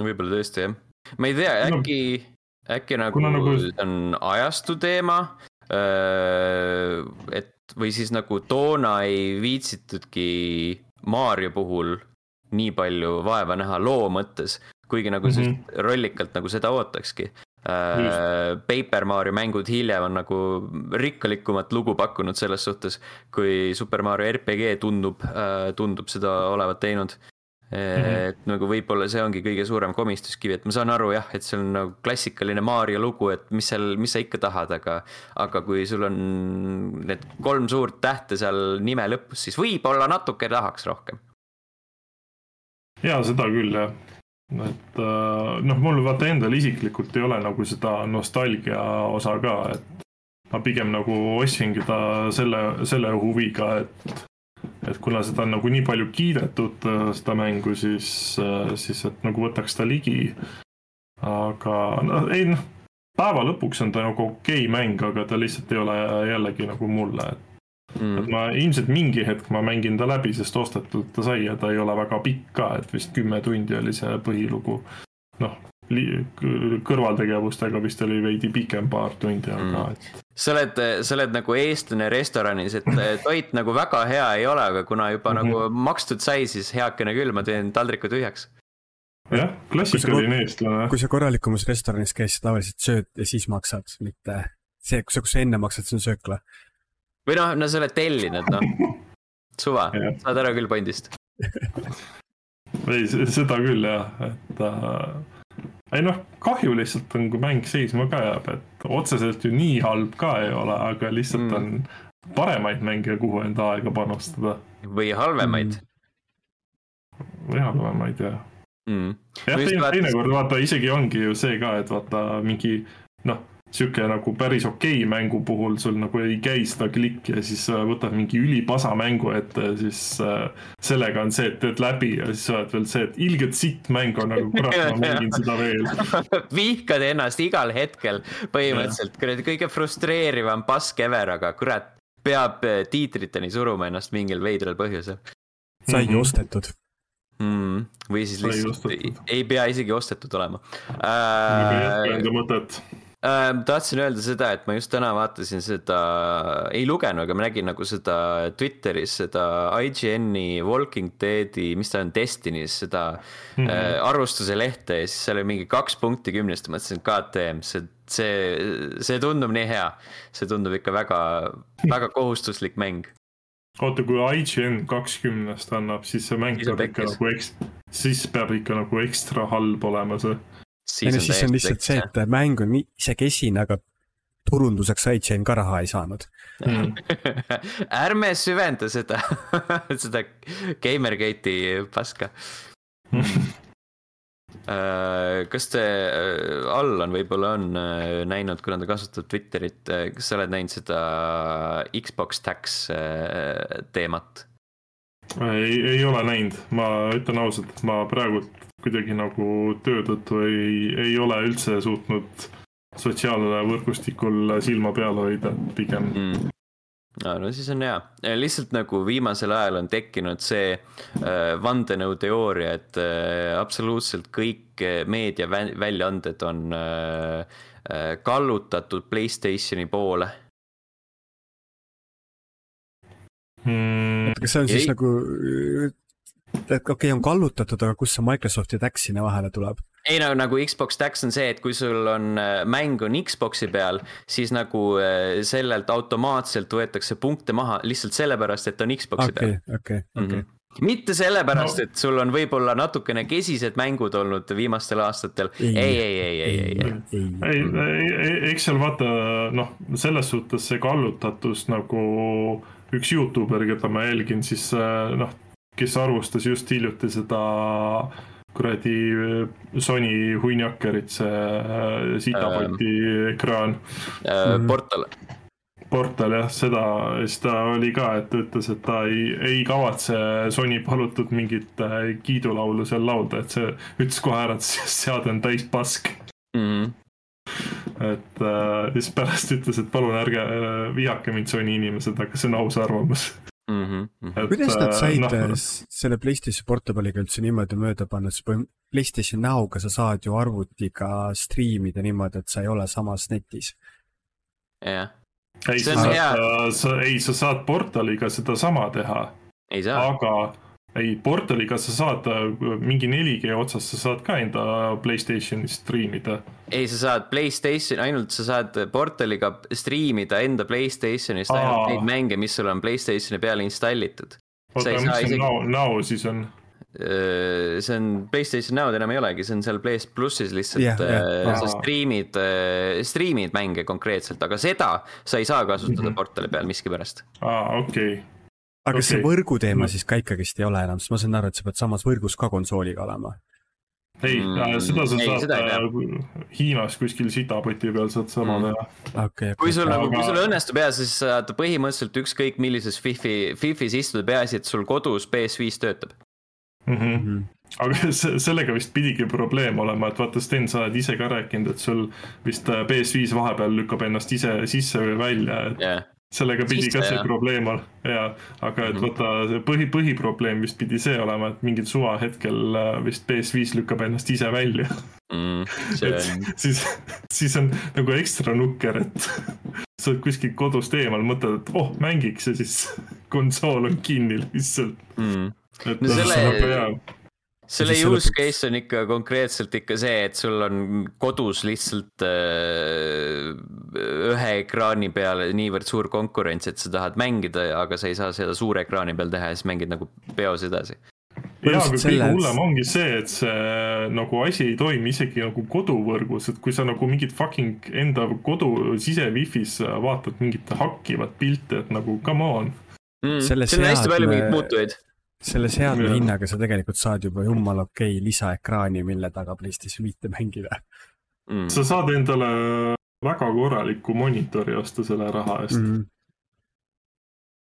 võib-olla tõesti jah ma ei tea, äkki no,, äkki nagu, nagu see on ajastu teema et või siis nagu toona ei viitsitudki Mario puhul nii palju vaeva näha loo mõttes, kuigi nagu mm -hmm. rollikalt nagu seda ootakski. Uh, Paper Mario mängud hiljem on nagu rikkalikumat lugu pakkunud selles suhtes, kui Super Mario RPG tundub tundub seda olevat teinud. Mm -hmm. et nagu võib-olla see ongi kõige suurem komistuskivi, et ma saan aru jah, et see on nagu klassikaline Mario lugu, et mis seal, mis sa ikka tahad, aga. aga kui sul on need kolm suurt tähte seal nime lõpus, siis võib-olla natuke tahaks rohkem ja seda küll jah, et äh, noh, mul vaata endal isiklikult ei ole nagu seda nostalgia osa ka, et ma pigem nagu ostsingi ta selle, selle huviga, et et kuna seda on nagu nii palju kiidetud, äh, seda mängu, siis, äh, siis et nagu võtaks ta ligi. aga noh, ei noh, päeva lõpuks on ta nagu okei okay mäng, aga ta lihtsalt ei ole jällegi nagu mulle, et mm.. et ma ilmselt mingi hetk ma mängin ta läbi, sest ostetud ta sai ja ta ei ole väga pikk ka, et vist kümme tundi oli see põhilugu. noh, kõrvaltegevustega vist oli veidi pikem, paar tundi, aga mm. et sa oled, sa oled nagu eestlane restoranis, et toit nagu väga hea ei ole, aga kuna juba mm -hmm. nagu makstud sai, siis heakene küll, ma teen taldriku tühjaks. jah, klassikaline eestlane. kui sa korralikumas restoranis käid, sa tavaliselt sööd ja siis maksad, mitte see, kus sa, kus sa enne maksad, see on söökla või noh, no sa oled tellinud, noh. suva, saad ära küll pandist ei, seda küll jah, et äh, ei noh, kahju lihtsalt on, kui mäng seisma ka jääb, et otseselt ju nii halb ka ei ole, aga lihtsalt mm. on paremaid mänge, kuhu enda aega panustada. või halvemaid mm.. või halvemaid jah mm.. jah, teinekord vaata isegi ongi ju see ka, et vaata mingi noh sihuke nagu päris okei okay mängu puhul sul nagu ei käi seda klikki ja siis võtad mingi ülipasa mängu ette ja siis äh, sellega on see, et teed läbi ja siis sa oled veel see, et ilgelt sitt mäng on nagu kurat, ma mängin seda veel vihkad ennast igal hetkel põhimõtteliselt, kuradi kõige frustreerivam pask ever, aga kurat, peab äh, tiitriteni suruma ennast mingil veidral põhjusel. sai mm -hmm. ostetud mm,. või siis lihtsalt ei, ei pea isegi ostetud olema äh,. Enda mõtet äh,. tahtsin öelda seda, et ma just täna vaatasin seda, ei lugenud, aga ma nägin nagu seda Twitteris seda IGN-i Walking Deadi, mis ta on, Destiny's seda mm -hmm. äh, arvustuse lehte ja siis seal oli mingi kaks punkti kümnest, mõtlesin, KTM, see, see, see tundub nii hea. see tundub ikka väga, väga kohustuslik mäng oota, kui IGN kakskümnest annab, siis see mäng peab ikka nagu eks-, siis peab ikka nagu ekstra halb olema see no siis on lihtsalt see, et mäng on isekesine, aga turunduseks IGN ka raha ei saanud mm. ärme süvenda seda seda Gamergate'i paska äh, kas te, äh, Allan võib-olla on äh, näinud, kuna ta kasutab Twitterit, kas sa oled näinud seda Xbox Tax teemat? ei, ei ole näinud, ma ütlen ausalt, ma praegult kuidagi nagu töö tõttu ei, ei ole üldse suutnud sotsiaalvõrgustikul silma peal hoida, pigem. Mm. No, no siis on hea, lihtsalt nagu viimasel ajal on tekkinud see äh, vandenõuteooria, et äh, absoluutselt kõik meediaväljaanded on äh, äh, kallutatud Playstationi poole. Hmm.. kas see on siis Ei. nagu et okei okay,, on kallutatud, aga kust see Microsofti DAX sinna vahele tuleb? ei no nagu Xbox DAX on see, et kui sul on äh, mäng on Xbox'i peal, siis nagu äh, sellelt automaatselt võetakse punkte maha lihtsalt sellepärast, et on Xbox'i okay, peal. okei, okei, okei mitte sellepärast no., et sul on võib-olla natukene kesised mängud olnud viimastel aastatel. ei, ei, ei, ei, ei, ei, ei. ei, ei, eks seal vaata noh, selles suhtes see kallutatus nagu üks Youtuber, keda ma jälgin, siis äh, noh kes arvustas just hiljuti seda kuradi Sony hunniakerit, see äh, sitapoti ähm, ekraan äh,. Portal. Portal jah, seda, siis ta oli ka, et ta ütles, et ta ei, ei kavatse Sony palutud mingit äh, kiidulaulu seal laulda, et see ütles kohe ära, et see seade on täis pask mm. -hmm et äh, siis pärast ütles, et palun ärge äh, vihake mind Sony inimesed, aga see on aus arvamus mm. -hmm. kuidas nad äh, said no, äh, selle PlayStation Portable'iga üldse niimoodi mööda panna, sest PlayStation Now'ga sa saad ju arvutiga striimida niimoodi, et sa ei ole samas netis. jah ei, sa saad, sa, ei, sa saad portaliga sedasama teha, aga ei, portaliga sa saad äh, mingi 4G otsas, sa saad ka enda Playstationi striimida. ei sa saad Playstation, ainult sa saad portaliga striimida enda Playstationist Aa. ainult neid mänge, mis sul on Playstationi peale installitud. Sa oota mis see isegi- now, now siis on? see on Playstation Now'd enam ei olegi, see on seal PS plussis lihtsalt jah. yeah,, sa Aa. striimid, striimid mänge konkreetselt, aga seda sa ei saa kasutada mm. -hmm. portali peal miskipärast. aa, okei. Aga kas see Okei. võrgu teema siis ka ikkagist ei ole enam, sest ma saan aru, et sa pead samas võrgus ka konsooliga olema. ei Mm, mm,, seda sa ei, saad seda ei äh, Hiinas kuskil sitapoti peal saad sama Mm. teha. okei, kui sul Aga- nagu, kui sul õnnestub ja siis saad põhimõtteliselt ükskõik millises Fifi, Fifis istuda, peaasi, et sul kodus PS5 töötab. Mhm. aga se- sellega vist pidigi probleem olema, et vaata, Sten, sa oled ise ka rääkinud, et sul vist äh, PS5 vahepeal lükkab ennast ise sisse või välja, et jah, sellega pidi ka see jah. probleem olema ja, aga et Mhm. vaata, põhi, põhiprobleem vist pidi see olema, et mingil suvahetkel äh, vist PS5 lükkab ennast ise välja. Mm, et siis, siis on nagu ekstra nukker, et sa oled kuskil kodust eemal, mõtled, et oh, mängiks ja siis konsool on kinni lihtsalt. mm. et No no, selle- selle... use lõpuks- case on ikka konkreetselt ikka see, et sul on kodus lihtsalt äh, ühe ekraani peal niivõrd suur konkurents, et sa tahad mängida, aga sa ei saa seda suure ekraani peal teha ja siis mängid nagu peos edasi. jaa, aga kõige selle- hullem ongi see, et see nagu asi ei toimi isegi nagu koduvõrgus, et kui sa nagu mingit fucking enda kodu sise wifi's vaatad mingit hakkivat pilti, et nagu come on. Mm. Selle siin on hästi palju mingeid muutujaid. Selle seadme hinnaga sa tegelikult saad juba jumala okei okay, lisaekraani, mille taga PlayStation viite mängida Mm. sa saad endale väga korraliku monitori osta selle raha eest mm.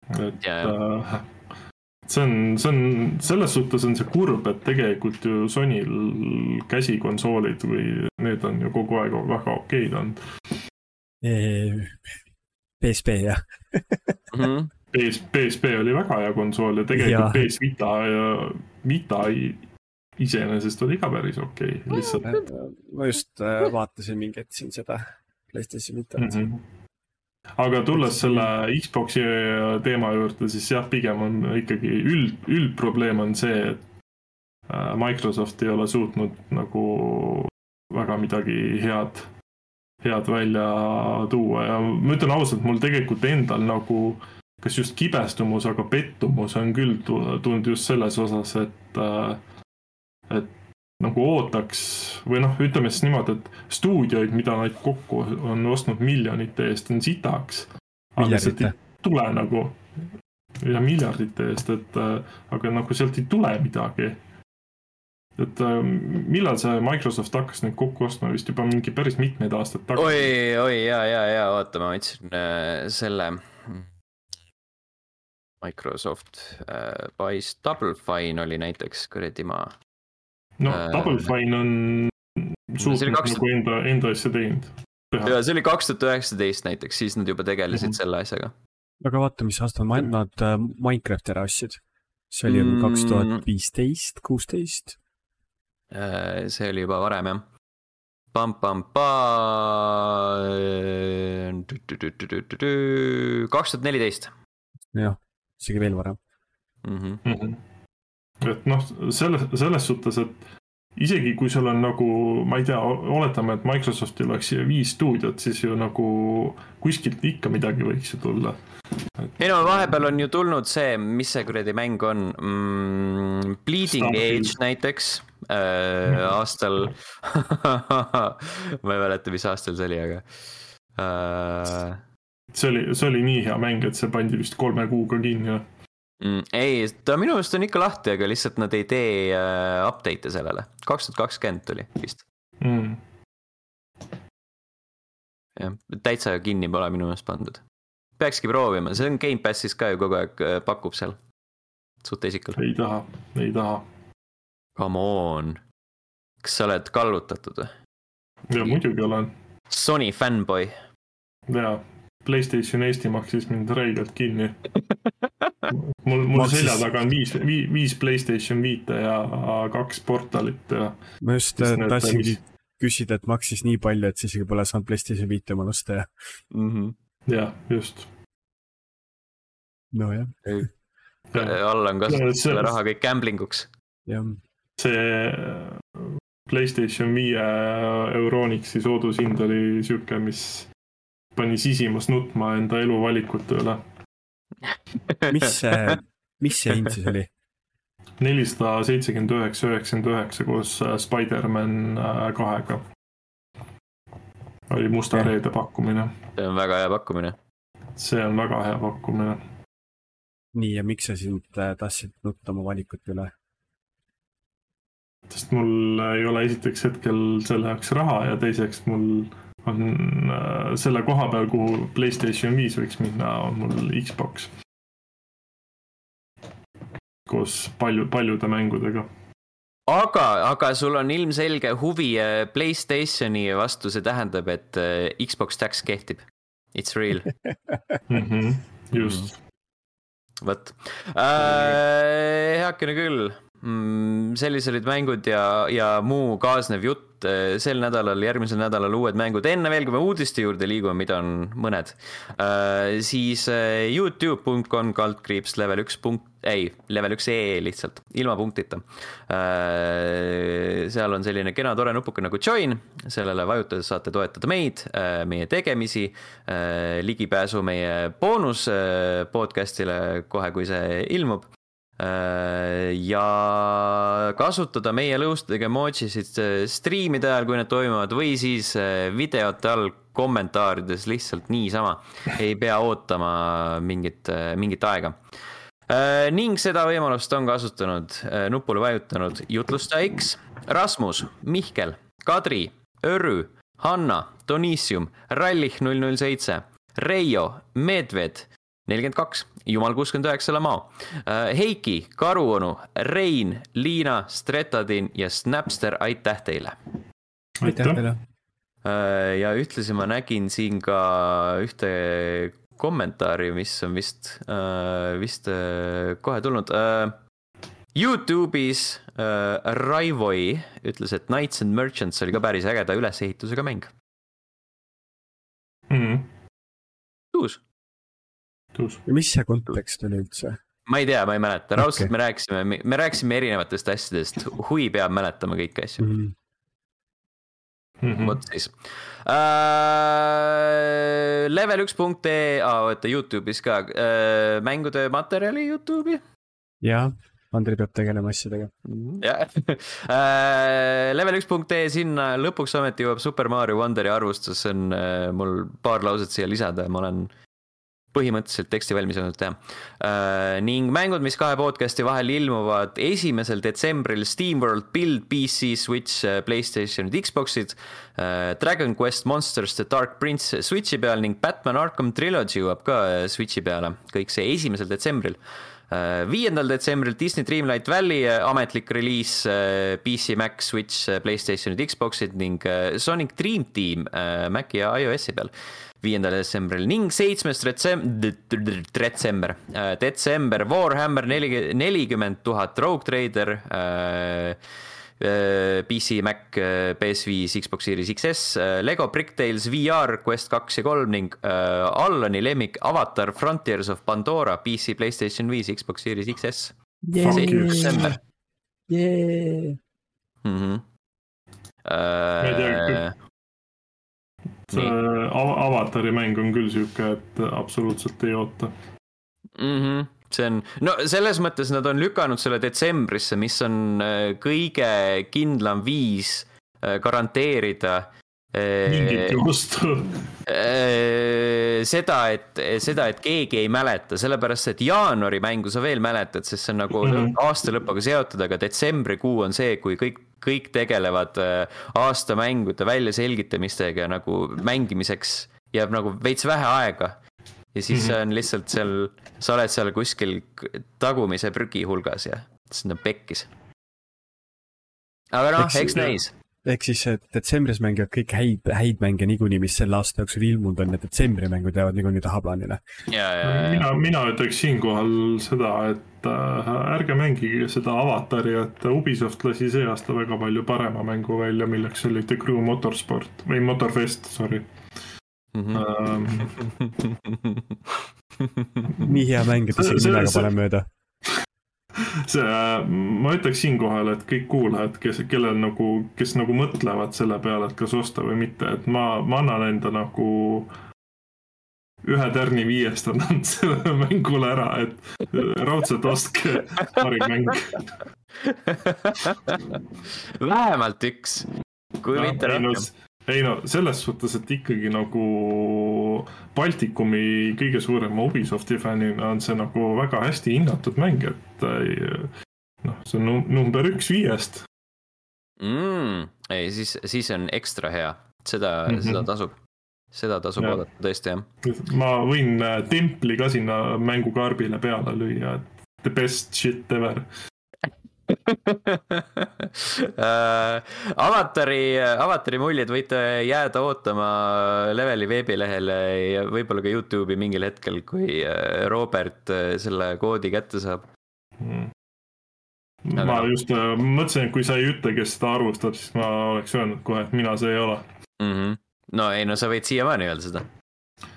-hmm., et Jaa. äh, see on, see on, selles suhtes on see kurb, et tegelikult ju Sonyl käsikonsoolid või need on ju kogu aeg väga okeid olnud. -hmm. PSP jah, Mhm. PS, PSP oli väga hea konsool ja tegelikult Jaa. PS Vita ja Vita iseenesest oli ka päris okei okay,, lihtsalt ma just äh, vaatasin mingi hetk siin seda PlayStation Vitat mm. mm. -hmm. aga tulles selle Xbox'i teema juurde, siis jah, pigem on ikkagi üld, üldprobleem on see, et äh, Microsoft ei ole suutnud nagu väga midagi head, head välja tuua ja ma ütlen ausalt, mul tegelikult endal nagu kas just kibestumus, aga pettumus on küll tu- tulnud just selles osas, et, et nagu ootaks või noh, ütleme siis niimoodi, et stuudioid, mida nad kokku on ostnud miljonite eest, on sitaks. aga sealt ei tule nagu ja miljardite eest, et äh, aga nagu sealt ei tule midagi. et äh, millal see Microsoft hakkas neid kokku ostma, vist juba mingi päris mitmeid aastaid tagasi. oi, oi ja, ja, ja oota, ma otsin äh, selle. Microsoft äh, buys Double Fine oli näiteks kuradi maa. no äh, Double Fine on suutnud kaks- nagu enda, enda asja teinud. ja see oli kaks tuhat üheksateist näiteks, siis nad juba tegelesid Mhm. selle asjaga. aga vaata, mis aastal ma- nad äh, Minecrafti ära ostsid. see oli Mm. kaks tuhat viisteist, kuusteist. Äh, see oli juba varem jah. kaks tuhat neliteist. jah, isegi veel varem. Mhm. Mhm. et noh, selles, selles suhtes, et isegi kui sul on nagu, ma ei tea, oletame, et Microsoftil oleks viis stuudiot, siis ju nagu kuskilt ikka midagi võiks ju tulla. ei no vahepeal on ju tulnud see, mis see kuradi mäng on mm,, Bleeding Starfield. Age näiteks äh, aastal ma ei mäleta, mis aastal see oli, aga äh, see oli, see oli nii hea mäng, et see pandi vist kolme kuuga kinni. mm, ei, ta minu arust on ikka lahti, aga lihtsalt nad ei tee äh, update'e sellele, kaks tuhat kakskümmend tuli vist, Mm. jah, täitsa kinni pole minu meelest pandud. peakski proovima, see on Gamepassis ka ju kogu aeg äh, pakub seal, suht esikal. ei taha, ei taha. Come on, kas sa oled kallutatud või? ja muidugi olen Sony fännboi. ja Playstation Eesti maksis mind räigelt kinni. mul, mul Maksis- selja taga on viis, viis, viis Playstation viite ja kaks portalit ja ma just äh, tahtsingi mis- küsida, et maksis nii palju, et sa isegi pole saanud PlayStation viite omale osta ja mm. -hmm. jah, just. nojah, Allan kasutab selle raha kõik gambling uks. see Playstation viie Euronixi soodushind oli sihuke, mis pani sisimas nutma enda eluvalikute üle. mis see, mis see hind siis oli? nelisada seitsekümmend üheksa, üheksakümmend üheksa koos äh, Spider-man äh, kahega. oli musta reede pakkumine, see on väga hea pakkumine. see on väga hea pakkumine. nii, ja miks sa sind äh, tahtsid nutta oma valikute üle? sest mul ei ole esiteks hetkel selle jaoks raha ja teiseks mul on äh, selle koha peal, kuhu Playstation viis võiks minna, on mul Xbox. koos palju, paljude mängudega. aga, aga sul on ilmselge huvi äh, Playstationi vastu, see tähendab, et äh, Xbox Tax kehtib. It's real, Mhm, just, vot äh,. heakene küll mm,, sellised olid mängud ja, ja muu kaasnev jutt. sel nädalal, järgmisel nädalal uued mängud, enne veel, kui me uudiste juurde liigume, mida on mõned äh,, siis äh, Youtube.com kaldkriips level üks punkt, ei, level üks ee lihtsalt, ilma punktita äh,. seal on selline kena tore nupuke nagu join, sellele vajutades saate toetada meid meie tegemisi ligipääsu meie boonus podcast'ile kohe, kui see ilmub ja kasutada meie lõustega emojisid äh, striimide ajal, kui need toimuvad või siis äh, videote all kommentaarides lihtsalt niisama. ei pea ootama mingit, mingit aega. ning seda võimalust on kasutanud, nupule vajutanud jutlustaja X, Rasmus, Mihkel, Kadri, Örü, Hanna, Donissium, Rallich null null seitse, Reio, Medved, nelikümmend kaks, Jumal kuuskümmend üheksa Lamao, Heiki, Karuonu, Rein, Liina, Stretadin ja Snapster, aitäh teile. aitäh teile. ja ühtlasi ma nägin siin ka ühte kommentaari, mis on vist, vist äh, kohe tulnud. Youtube'is äh, Raivoi ütles, et Knights and Merchants oli ka päris ägeda ülesehitusega mäng. Mhm, uus, tõus, ja mis see kontekst oli üldse? ma ei tea, ma ei mäleta, raudselt Okei. me rääkisime, me rääkisime erinevatest asjadest, huvi peab mäletama kõiki asju. Mhm. Mhm. vot siis äh,. level üks punkt ee, oota Youtube'is ka äh,, mängude materjali Youtube'i. jah, Andrei peab tegelema asjadega. jah, level üks punkt ee, sinna lõpuks ometi jõuab Super Mario Wonderi arvustus, see on äh, mul paar lauset siia lisada, ma olen põhimõtteliselt teksti valmis olnud teha uh,. ning mängud, mis kahe podcast'i vahel ilmuvad esimesel detsembril SteamWorld Build PC, Switch, Playstationid, Xbox'id uh,. Dragon Quest Monsters The Dark Prince Switch'i peal ning Batman Arkham Trilogy jõuab ka äh, Switch'i peale, kõik see esimesel detsembril. Viiendal detsembril Disney Dreamlight Valley äh, ametlik reliis PC, Mac, Switch, Playstationid, Xbox'id ning Sonic Dream Team Maci ja iOS-i peal viiendal detsembril ning seitsmes detsem-, detsember, detsember Warhammer neli, nelikümmend tuhat Rogue Trader äh,. PC, Mac, PS5, Xbox Series XS, Lego Bricktales VR, Quest kaks ja kolm ning äh, Allani lemmik Avatar Frontiers of Pandora, PC, Playstation viis, Xbox Series XS. Detsember Yeah. mm. -hmm. ei see av- avatari mäng on küll sihuke, et absoluutselt ei oota. mm. -hmm. see on, no selles mõttes nad on lükanud selle detsembrisse, mis on äh, kõige kindlam viis äh, garanteerida mingit äh, juhust. äh, seda, et seda, et keegi ei mäleta, sellepärast et jaanuari mängu sa veel mäletad, sest see on nagu mm. -hmm. aasta lõpuga seotud, aga detsembrikuu on see, kui kõik, kõik tegelevad äh, aastamängude väljaselgitamistega nagu mängimiseks jääb nagu veits vähe aega. ja siis Mhm. see on lihtsalt seal, sa oled seal kuskil tagumise prügi hulgas ja siis on pekkis. aga noh, Eks- eks näis. ehk siis et detsembris mängivad kõik häid, häid mänge niikuinii, mis selle aasta jooksul ilmunud on ja detsembri mängud jäävad niikuinii tahaplaanile. ja, ja, ja, mina, mina ütleks siinkohal seda, et äh, ärge mängige seda avatari, et Ubisoft lasi see aasta väga palju parema mängu välja, milleks oli The Crew Motorsport või Motorfest, sorry. Mhm. Ähm, nii hea mäng, et isegi See- nimega see- panen mööda. see, ma ütleks siinkohal, et kõik kuulajad, kes, kellel nagu, kes nagu mõtlevad selle peale, et kas osta või mitte, et ma, ma annan enda nagu ühe tärni viiest annan sellele mängule ära, et raudselt ostke parim mäng. vähemalt üks, kui mitte no rohkem., ei no selles suhtes, et ikkagi nagu Baltikumi kõige suurema Ubisofti fännina on see nagu väga hästi hinnatud mäng, et äh, noh, see on num- number üks viiest. mm,. ei, siis, siis on ekstra hea, seda mm. -hmm. seda tasub, seda tasub oodata tõesti jah. ma võin äh, templi ka sinna mängukarbile peale lüüa, et the best shit ever. Äh, avatari, avatari muljed võite jääda ootama Leveli veebilehele ja võib-olla ka Youtube'i mingil hetkel, kui äh, Robert äh, selle koodi kätte saab. Mm. Aga ma noh. just äh, mõtlesin, et kui sa ei ütle, kes seda arvustab, siis ma oleks öelnud kohe, et mina see ei ole. mm. -hmm. No ei, no sa võid siiamaani öelda seda.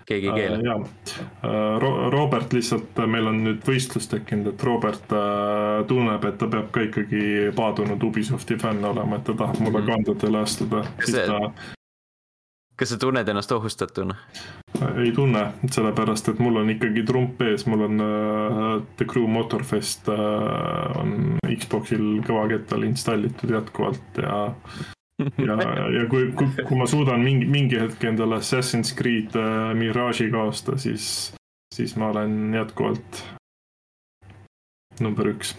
keegi ei keela. jaa, Robert lihtsalt, meil on nüüd võistlus tekkinud, et Robert äh, tunneb, et ta peab ka ikkagi paadunud Ubisofti fänn olema, et ta tahab mulle Mhm. kandadele astuda, ta kas sa tunned ennast ohustatuna? ei tunne, sellepärast et mul on ikkagi trump ees, mul on äh, The Crew Motorfest äh, on Xboxil kõvakettal installitud jätkuvalt ja ja, ja kui, kui, kui ma suudan mingi, mingi hetk endale Assassin's Creed äh, Mirage'iga osta, siis, siis ma olen jätkuvalt number üks.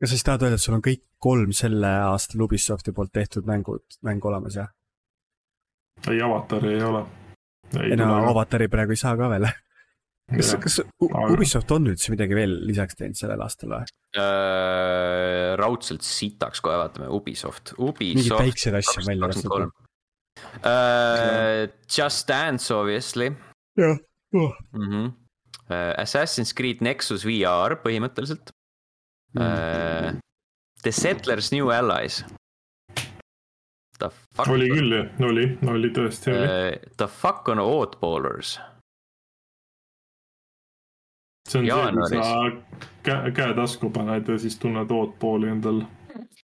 kas sa siis tahad öelda, et sul on kõik kolm selle aastal Ubisofti poolt tehtud mängud, mäng olemas jah? ei, avatari ei ole. ei no avatari praegu ei saa ka veel. kas, kas Ubisoft on üldse midagi veel lisaks teinud sellel aastal või? Äh, raudselt sitaks kohe vaatame, Ubisoft, mingeid Ubisoft. väikseid asju on välja lastud või? Uh, Just Dance obviously jah, oh.. mm. -hmm. Uh, Assassin's Creed Nexus VR põhimõtteliselt uh,. The Settlers New Allies. Oli küll jah, oli, oli tõesti oli. The fuck on Oddballers. See on see, kui jaanuaris. sa käe, käe tasku paned ja siis tunned ootpooli endal.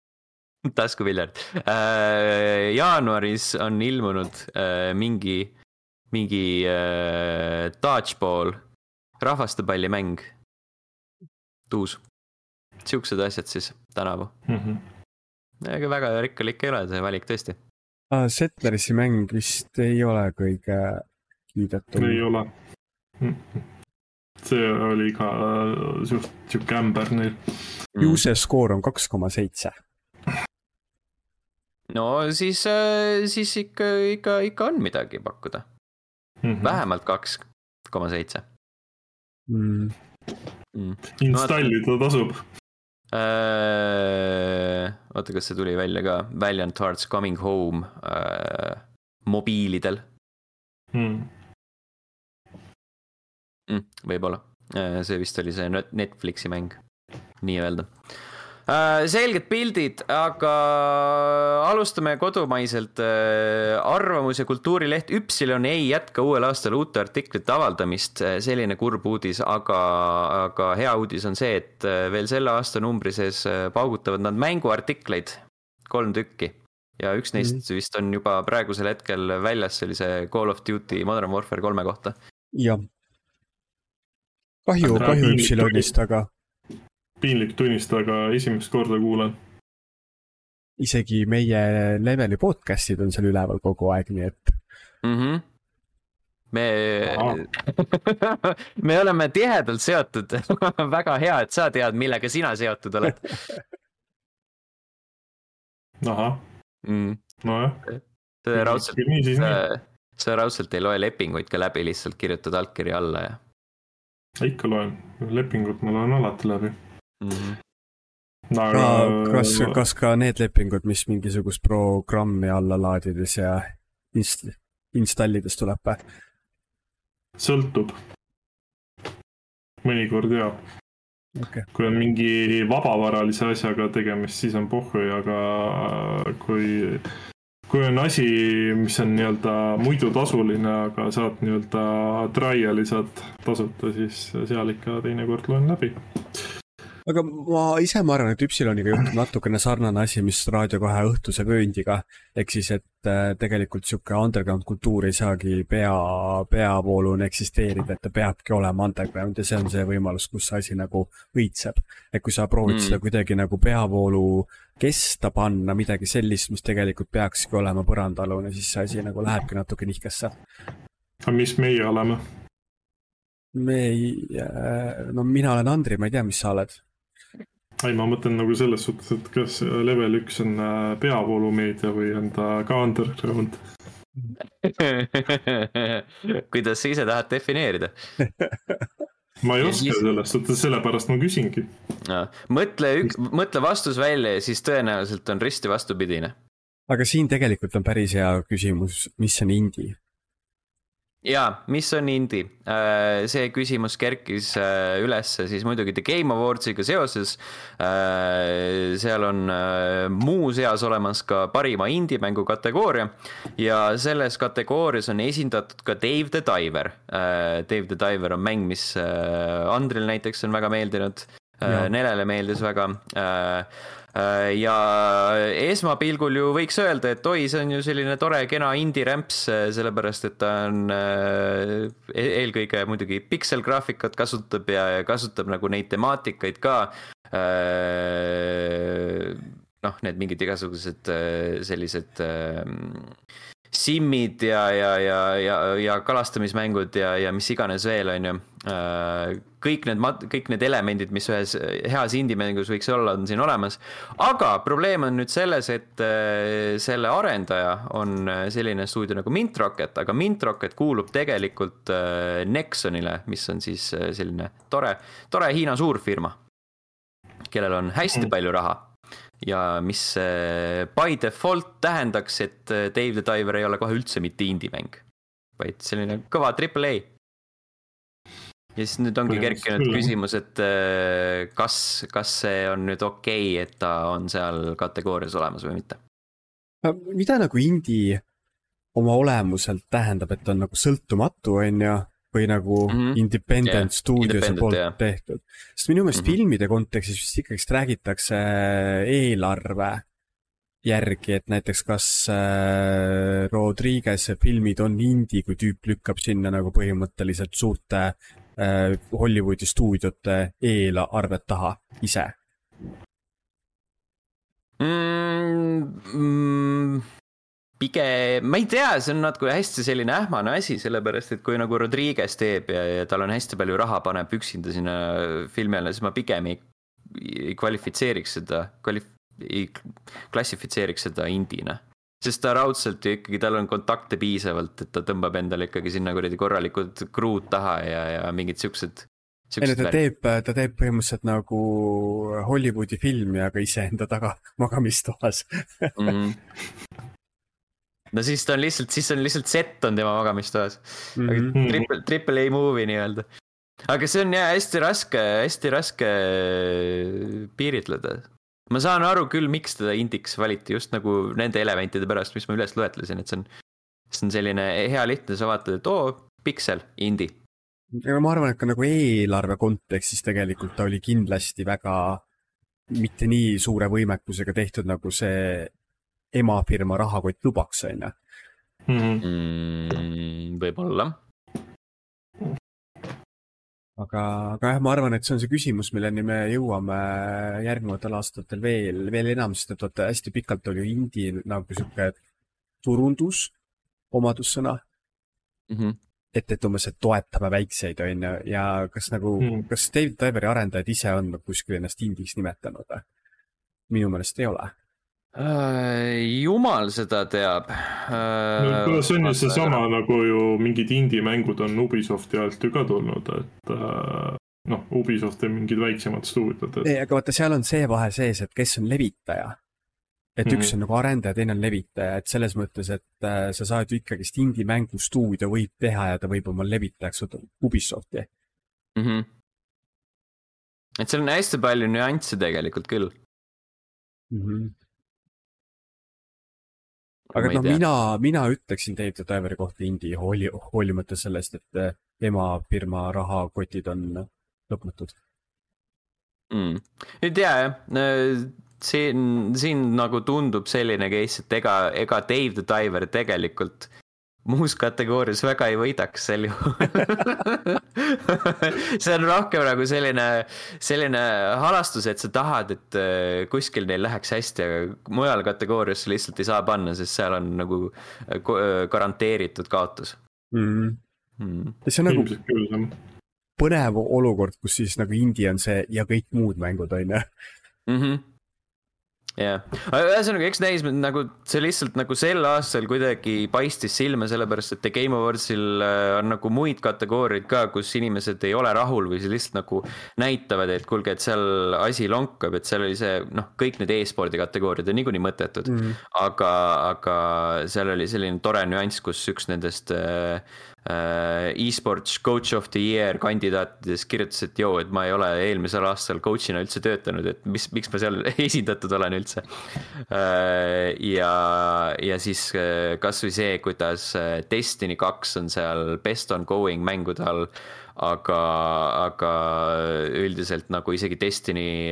taskupiljard uh,. jaanuaris on ilmunud uh, mingi, mingi uh, dodgeball, rahvastepallimäng. uus, siuksed asjad siis tänavu. ega väga rikkalik ei ole see valik tõesti. Ah, Settlersi mäng vist ei ole kõige kiidetum. ei ole. See oli ka äh, suht sihuke ämber neil. Mm. User skoor on kaks koma seitse. no siis, siis ikka, ikka, ikka on midagi pakkuda, Mhm. vähemalt kaks koma seitse. Mm. installida tasub. Äh, oota, kas see tuli välja ka, Valiant Hearts Coming Home äh, mobiilidel Mm. mm,, võib-olla, see vist oli see Net- Netflixi mäng, nii-öelda. selged pildid, aga alustame kodumaiselt. arvamus ja kultuurileht Üpsilon ei jätka uuel aastal uute artiklite avaldamist, selline kurb uudis, aga, aga hea uudis on see, et veel selle aastanumbri sees paugutavad nad mänguartikleid, kolm tükki ja üks neist mm -hmm. vist on juba praegusel hetkel väljas, see oli see Call of Duty Modern Warfare kolme kohta. jah. kahju, kahju piinlik Üpsilonist, aga piinlik tunnistada, aga esimest korda kuulen. isegi meie leveli podcast'id on seal üleval kogu aeg, nii et mm. -hmm. me, me oleme tihedalt seotud, väga hea, et sa tead, millega sina seotud oled ahah, mm.. nojah. sa raudselt, sa, sa raudselt ei loe lepinguid ka läbi, lihtsalt kirjutad allkirja alla ja ikka loen, lepingut ma loen alati läbi. mm. -hmm. aga ka, kas, kas ka need lepingud, mis mingisugust programmi alla laadides ja inst-, installides tuleb või? sõltub. mõnikord jaa okei, kui on mingi vabavaralise asjaga tegemist, siis on pohhui, aga kui, kui on asi, mis on nii-öelda muidu tasuline, aga saad nii-öelda trial'i saad tasuta, siis seal ikka teinekord loen läbi aga ma ise, ma arvan, et Üpsiloniga juhtub natukene sarnane asi, mis Raadio kahe õhtuse vööndiga. ehk siis, et äh, tegelikult sihuke underground kultuur ei saagi pea, peavooluna eksisteerida, et ta peabki olema underground ja see on see võimalus, kus see asi nagu õitseb. et kui sa proovid mm. seda kuidagi nagu peavoolu kesta panna, midagi sellist, mis tegelikult peakski olema põrandaalune, siis see asi nagu lähebki natuke nihkesse. aga mis meie oleme? me ei, äh, no mina olen Andri, ma ei tea, mis sa oled ei, ma mõtlen nagu selles suhtes, et kas level üks on äh, peavoolumeedia või on ta ka underground kuidas sa ise tahad defineerida ma ei ja oska siis... selles suhtes, sellepärast ma küsingi no,. mõtle üks, mõtle vastus välja ja siis tõenäoliselt on risti vastupidine. aga siin tegelikult on päris hea küsimus, mis on indie? Jaa, mis on indie? Äh, see küsimus kerkis äh, üles siis muidugi The Game Awardsiga seoses. Äh, seal on muuseas olemas ka parima indie-mängu kategooria ja selles kategoorias on esindatud ka Dave the Diver. Dave the Diver on mäng, mis Andril näiteks on väga meeldinud. Nelele meeldis väga ja esmapilgul ju võiks öelda, et oi, see on ju selline tore kena indie-rämps, äh, sellepärast et ta on äh, e-, eelkõige muidugi pikselgraafikat kasutab ja, ja kasutab nagu neid temaatikaid ka. noh, need mingid igasugused sellised simmid ja, ja, ja, ja, ja kalastamismängud ja, ja mis iganes veel, on ju. Äh, kõik need, kõik need elemendid, mis ühes heas indie-mängus võiks olla, on siin olemas. aga probleem on nüüd selles, et äh, selle arendaja on äh, selline stuudio nagu Mint Rocket, aga Mint Rocket kuulub tegelikult Nexonile, mis on siis selline tore, tore Hiina suurfirma, kellel on hästi mm. palju raha ja mis by default tähendaks, et äh, Dave the Diver ei ole kohe üldse mitte indie-mäng, vaid selline kõva triple A. ja siis nüüd ongi kerkinud küsimus, et äh, kas, kas see on nüüd okei okay,, et ta on seal kategoorias olemas või mitte? mida nagu indie oma olemuselt tähendab, et ta on nagu sõltumatu, on ju või nagu mm -hmm. independent yeah, stuudiose poolt yeah. tehtud. sest minu meelest mm -hmm. filmide kontekstis vist ikkagist räägitakse eelarve järgi, et näiteks kas äh, Rodriguez'e filmid on indie, kui tüüp lükkab sinna nagu põhimõtteliselt suurte äh, Hollywoodi stuudiote eelarvet taha ise mm,? Mm pigem, ma ei tea, see on natuke hästi selline ähmane asi, sellepärast et kui nagu Rodriguez teeb ja, ja tal on hästi palju raha, paneb üksinda sinna filmi alla, siis ma pigem ei, ei kvalifitseeriks seda, kvalif-, ei klassifitseeriks seda indina. sest ta raudselt ju ikkagi, tal on kontakte piisavalt, et ta tõmbab endale ikkagi sinna kuradi korralikud kruud taha ja, ja mingid siuksed ei no ta teeb, ta teeb põhimõtteliselt nagu Hollywoodi filmi, aga iseenda taga magamistoas mm. -hmm no siis ta on lihtsalt, siis on lihtsalt set on tema magamistoas mm. -hmm. Triple, triple A movie nii-öelda. aga see on jah hästi raske, hästi raske piiritleda. ma saan aru küll, miks teda indiks valiti just nagu nende elementide pärast, mis ma üles loetlesin, et see on, see on selline hea lihtne, sa vaatad, et oo, piksel, indie. aga ma arvan, et ka nagu eelarve kontekstis tegelikult ta oli kindlasti väga mitte nii suure võimekusega tehtud, nagu see emafirma rahakott lubaks, on ju. Mhm. Mm, võib-olla. aga, aga jah, ma arvan, et see on see küsimus, milleni me jõuame järgnevatel aastatel veel, veel enam, sest et vaata hästi pikalt oli ju indie nagu sihuke turundus, omadussõna mm. -hmm et, et umbes, et toetame väikseid, on ju, ja kas nagu mm., kas David Diveri arendajad ise on kuskil ennast indiks nimetanud minu meelest ei ole jumal seda teab. no äh, see on ju seesama nagu ju mingid indie-mängud on Ubisofti alt ju ka tulnud, et äh, noh, Ubisoft ja mingid väiksemad stuudiod et.... ei, aga vaata, seal on see vahe sees, et kes on levitaja. et mm -hmm. üks on nagu arendaja, teine on levitaja, et selles mõttes, et äh, sa saad ju ikkagist indie-mängu stuudio võib teha ja ta võib oma levitajaks võtta Ubisofti mm. -hmm. et seal on hästi palju nüansse tegelikult küll mm. -hmm aga noh, mina, mina ütleksin Dave the Diveri kohta indie hooli, hoolimata sellest, et eh, ema firma rahakotid on lõpmatud. Mm.. ei tea jah, siin, siin nagu tundub selline case, et ega, ega Dave the Diver tegelikult muus kategoorias väga ei võidaks sel juhul. See on rohkem nagu selline, selline halastus, et sa tahad, et äh, kuskil neil läheks hästi, aga mujal kategoorias lihtsalt ei saa panna, sest seal on nagu äh, äh, garanteeritud kaotus. Mm.. Mm. see on nagu põnev olukord, kus siis nagu indie on see ja kõik muud mängud on ju. Mhm jah ühesõnaga, eks näis nagu see lihtsalt nagu sel aastal kuidagi paistis silma, sellepärast et The Game Awardsil äh, on nagu muid kategooriaid ka, kus inimesed ei ole rahul või siis lihtsalt nagu näitavad, et kuulge, et seal asi lonkab, et seal oli see noh, kõik need e-spordi kategooriad on niikuinii mõttetud mm. -hmm. aga, aga seal oli selline tore nüanss, kus üks nendest Äh, e-sports coach of the year kandidaatidest kirjutas, et joo, et ma ei ole eelmisel aastal coach'ina üldse töötanud, et mis, miks ma seal esindatud olen üldse. Äh, ja, ja siis äh, kasvõi see, kuidas Destiny kaks on seal best on going mängude all aga, aga üldiselt nagu isegi Destiny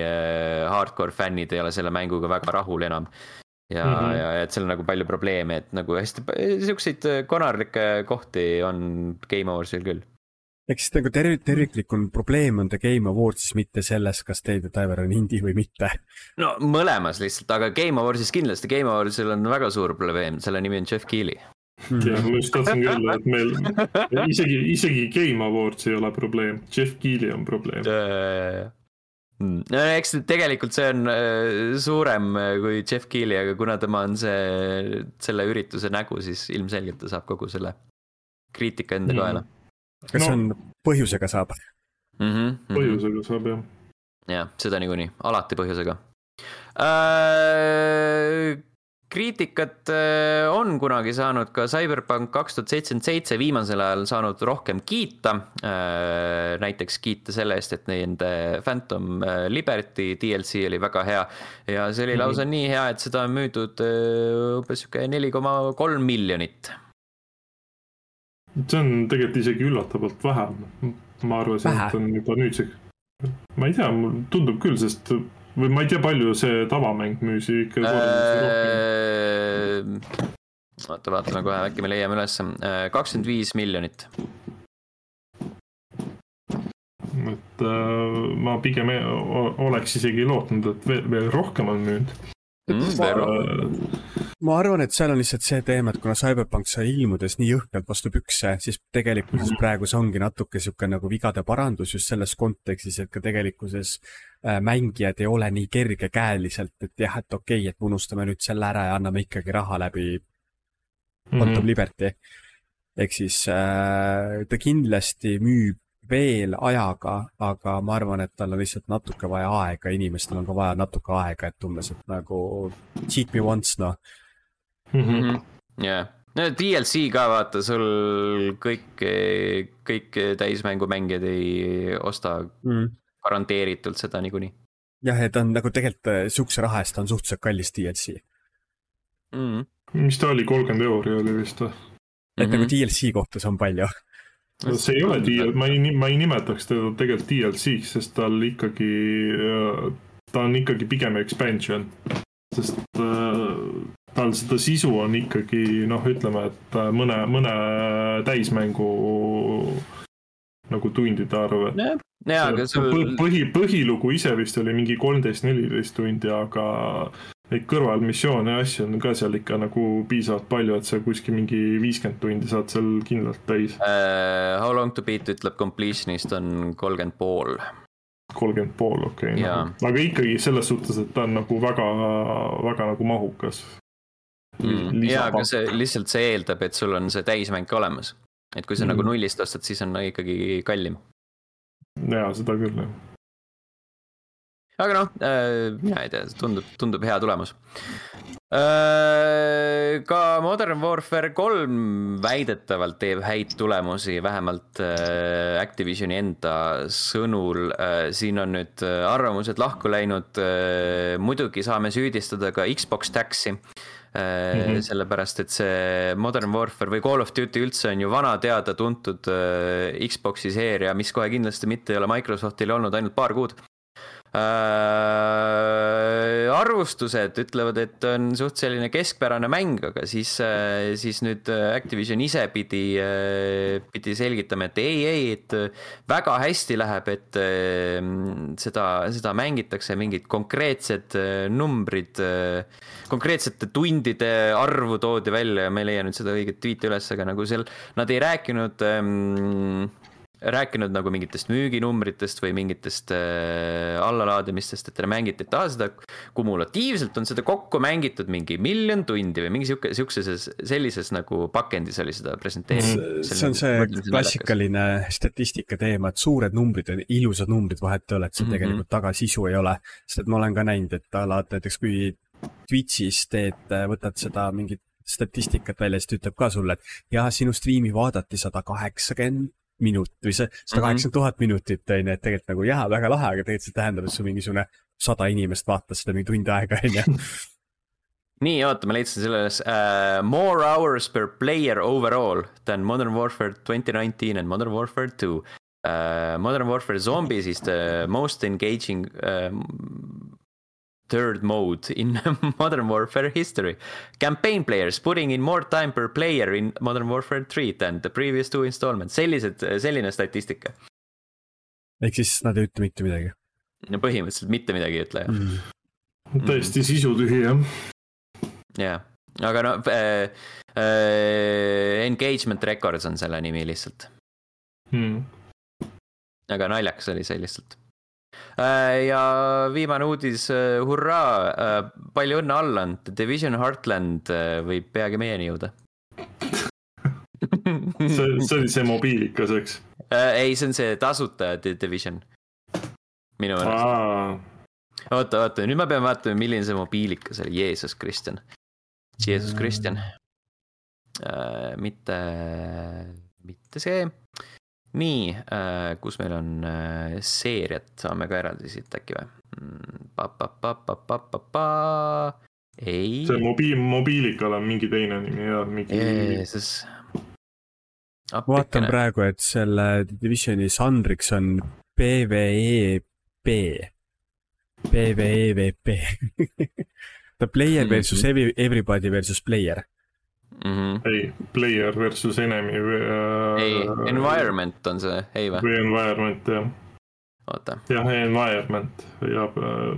hardcore fännid ei ole selle mänguga väga rahul enam ja mm, -hmm. ja et seal on nagu palju probleeme, et nagu hästi siukseid äh, konarlikke kohti on Game Awardsil küll. ehk siis nagu terv-, terviklik on probleem on The Game Awardsis, mitte selles, kas David Diver on indie või mitte. no mõlemas lihtsalt, aga Game Awardsis kindlasti, Game Awardsil on väga suur probleem, selle nimi on Jeff Keighley mm. jah, ma just tahtsingi öelda, et meil isegi, isegi Game Awards ei ole probleem, Jeff Keighley on probleem. No eks tegelikult see on äh, suurem äh, kui Jeff Keighley, aga kuna tema on see, selle ürituse nägu, siis ilmselgelt ta saab kogu selle kriitika enda mm. kaela. kas no. on, põhjusega saab mm? -hmm, põhjusega saab jah. jah, seda niikuinii, alati põhjusega äh, kriitikat äh, on kunagi saanud ka CyberPunk kaks tuhat seitsekümmend seitse viimasel ajal saanud rohkem kiita. Äh, näiteks kiita selle eest, et nende Phantom äh, Liberty DLC oli väga hea ja see oli mhm. lausa nii hea, et seda on müüdud umbes sihuke neli koma kolm miljonit. see on tegelikult isegi üllatavalt vähe. ma arvasin, et on juba nüüdseks, ma ei tea, mulle tundub küll, sest või ma ei tea, palju see tavamäng müüs ikka äh,. oota, vaatame kohe, äkki me leiame ülesse, äh, kakskümmend viis miljonit. et äh, ma pigem e-, oleks isegi lootnud, et veel, veel rohkem on müünud mm,. ma arvan, et seal on lihtsalt see teema, et kuna CyberPunk sai ilmudes nii jõhkralt vastu pükse, siis tegelikkuses mhm. praegu see ongi natuke sihuke nagu vigade parandus just selles kontekstis, et ka tegelikkuses äh, mängijad ei ole nii kergekäeliselt, et jah, et okei okay,, et unustame nüüd selle ära ja anname ikkagi raha läbi Quantum mm -hmm. Liberty. ehk siis äh, ta kindlasti müüb veel ajaga, aga ma arvan, et tal on lihtsalt natuke vaja aega, inimestel on ka vaja natuke aega, et umbes, et nagu cheat me once, noh. Mhm. jah, no DLC ka vaata, sul kõik, kõik täismängumängijad ei osta mm. Garanteeritult seda niikuinii. jah, et on nagu tegelikult äh, sihukese raha eest on suhteliselt kallis DLC mm.. mis ta oli, kolmkümmend euri oli vist või? et mm -hmm. nagu mhm. DLC kohta see on palju see ei ole DL, ma ei, ma ei nimetaks teda tegelikult DLC-ks, sest tal ikkagi, äh, ta on ikkagi pigem expansion. sest äh, tal seda sisu on ikkagi noh, ütleme, et mõne, mõne täismängu nagu tundide arv, et ja, ja, aga sul... põhi, põhilugu ise vist oli mingi kolmteist, neliteist tundi, aga neid kõrvalmissioone ja asju on ka seal ikka nagu piisavalt palju, et sa kuskil mingi viiskümmend tundi saad seal kindlalt täis uh,. How long to beat ütleb completion'ist on kolmkümmend pool. kolmkümmend pool, okei okay, no., aga ikkagi selles suhtes, et ta on nagu väga, väga nagu mahukas mm.. ja, aga see lihtsalt see eeldab, et sul on see täismäng ka olemas. et kui sa mm. nagu nullist ostad, siis on ikkagi kallim. Ja seda küll jah aga noh äh,, mina ei tea, tundub, tundub hea tulemus äh,. ka Modern Warfare kolm väidetavalt teeb häid tulemusi, vähemalt äh, Activisioni enda sõnul äh,. siin on nüüd äh, arvamused lahku läinud äh,. muidugi saame süüdistada ka Xbox Taxi Mm -hmm. sellepärast, et see Modern Warfare või Call of Duty üldse on ju vana teada-tuntud Xbox'i seeria, mis kohe kindlasti mitte ei ole Microsoftil olnud ainult paar kuud Äh, arvustused ütlevad, et on suht selline keskpärane mäng, aga siis, äh, siis nüüd Activision ise pidi, äh, pidi selgitama, et ei, ei, et väga hästi läheb, et seda, seda mängitakse mingid konkreetsed numbrid, konkreetsete tundide arvu toodi välja ja ma ei leia nüüd seda õiget tweet'i üles, aga nagu seal nad ei rääkinud ähm, rääkinud nagu mingitest müüginumbritest või mingitest äh, allalaadimistest, et te mängite, et aa, seda kumulatiivselt on seda kokku mängitud mingi miljon tundi või mingi sihuke, sihukeses, sellises nagu pakendis oli seda presenteeritud. see on see klassikaline statistika teema, et suured numbrid on ilusad numbrid, vahet ei ole, et seal mm -hmm. tegelikult taga sisu ei ole. sest et ma olen ka näinud, et alati näiteks kui Twitch'is teed, võtad seda mingit statistikat välja, siis ta ütleb ka sulle, et jaa, sinu striimi vaadati sada kaheksakümmend minut või see sada kaheksakümmend tuhat minutit, on ju, et tegelikult nagu jaa, väga lahe, aga tegelikult see tähendab, et sul mingisugune sada inimest vaatas seda mingi tund aega, on ju. nii, oota, ma leidsin selle üles uh,. More hours per player overall than Modern Warfare twenty nineteen and Modern Warfare two uh,. Modern Warfare Zombies is the most engaging uh, third mode in Modern Warfare history. Campaign players putting in more time per player in Modern Warfare three than the previous two installments, sellised, selline statistika. ehk siis nad ei ütle mitte midagi? no põhimõtteliselt mitte midagi ei ütle jah mm.. täiesti sisutühi jah. jah, aga no äh, äh, engagement records on selle nimi lihtsalt mm.. aga naljakas oli see lihtsalt ja viimane uudis, äh, hurraa, äh, palju õnne, Allan, Division Heartland võib peagi meieni jõuda see, see oli see mobiilikas, eks? ei, see on see tasuta Division, minu meelest. oota, oota, nüüd ma pean vaatama, milline see mobiilikas oli, Jeesus Kristjan. Jeesus Kristjan äh,. mitte, mitte see nii äh,, kus meil on äh, seeriat, saame ka eraldi siit äkki või? Mm, ei. see mobiil, mobiilikal on mingi teine nimi ja mingi. Jeesus. ma vaatan praegu, et selle Divisioni žanriks on PVEB, PVEVP The player versus every, everybody versus player mm. -hmm. ei, player versus enemy äh,. ei, environment on see, ei või? või environment jah. oota. jah, environment ja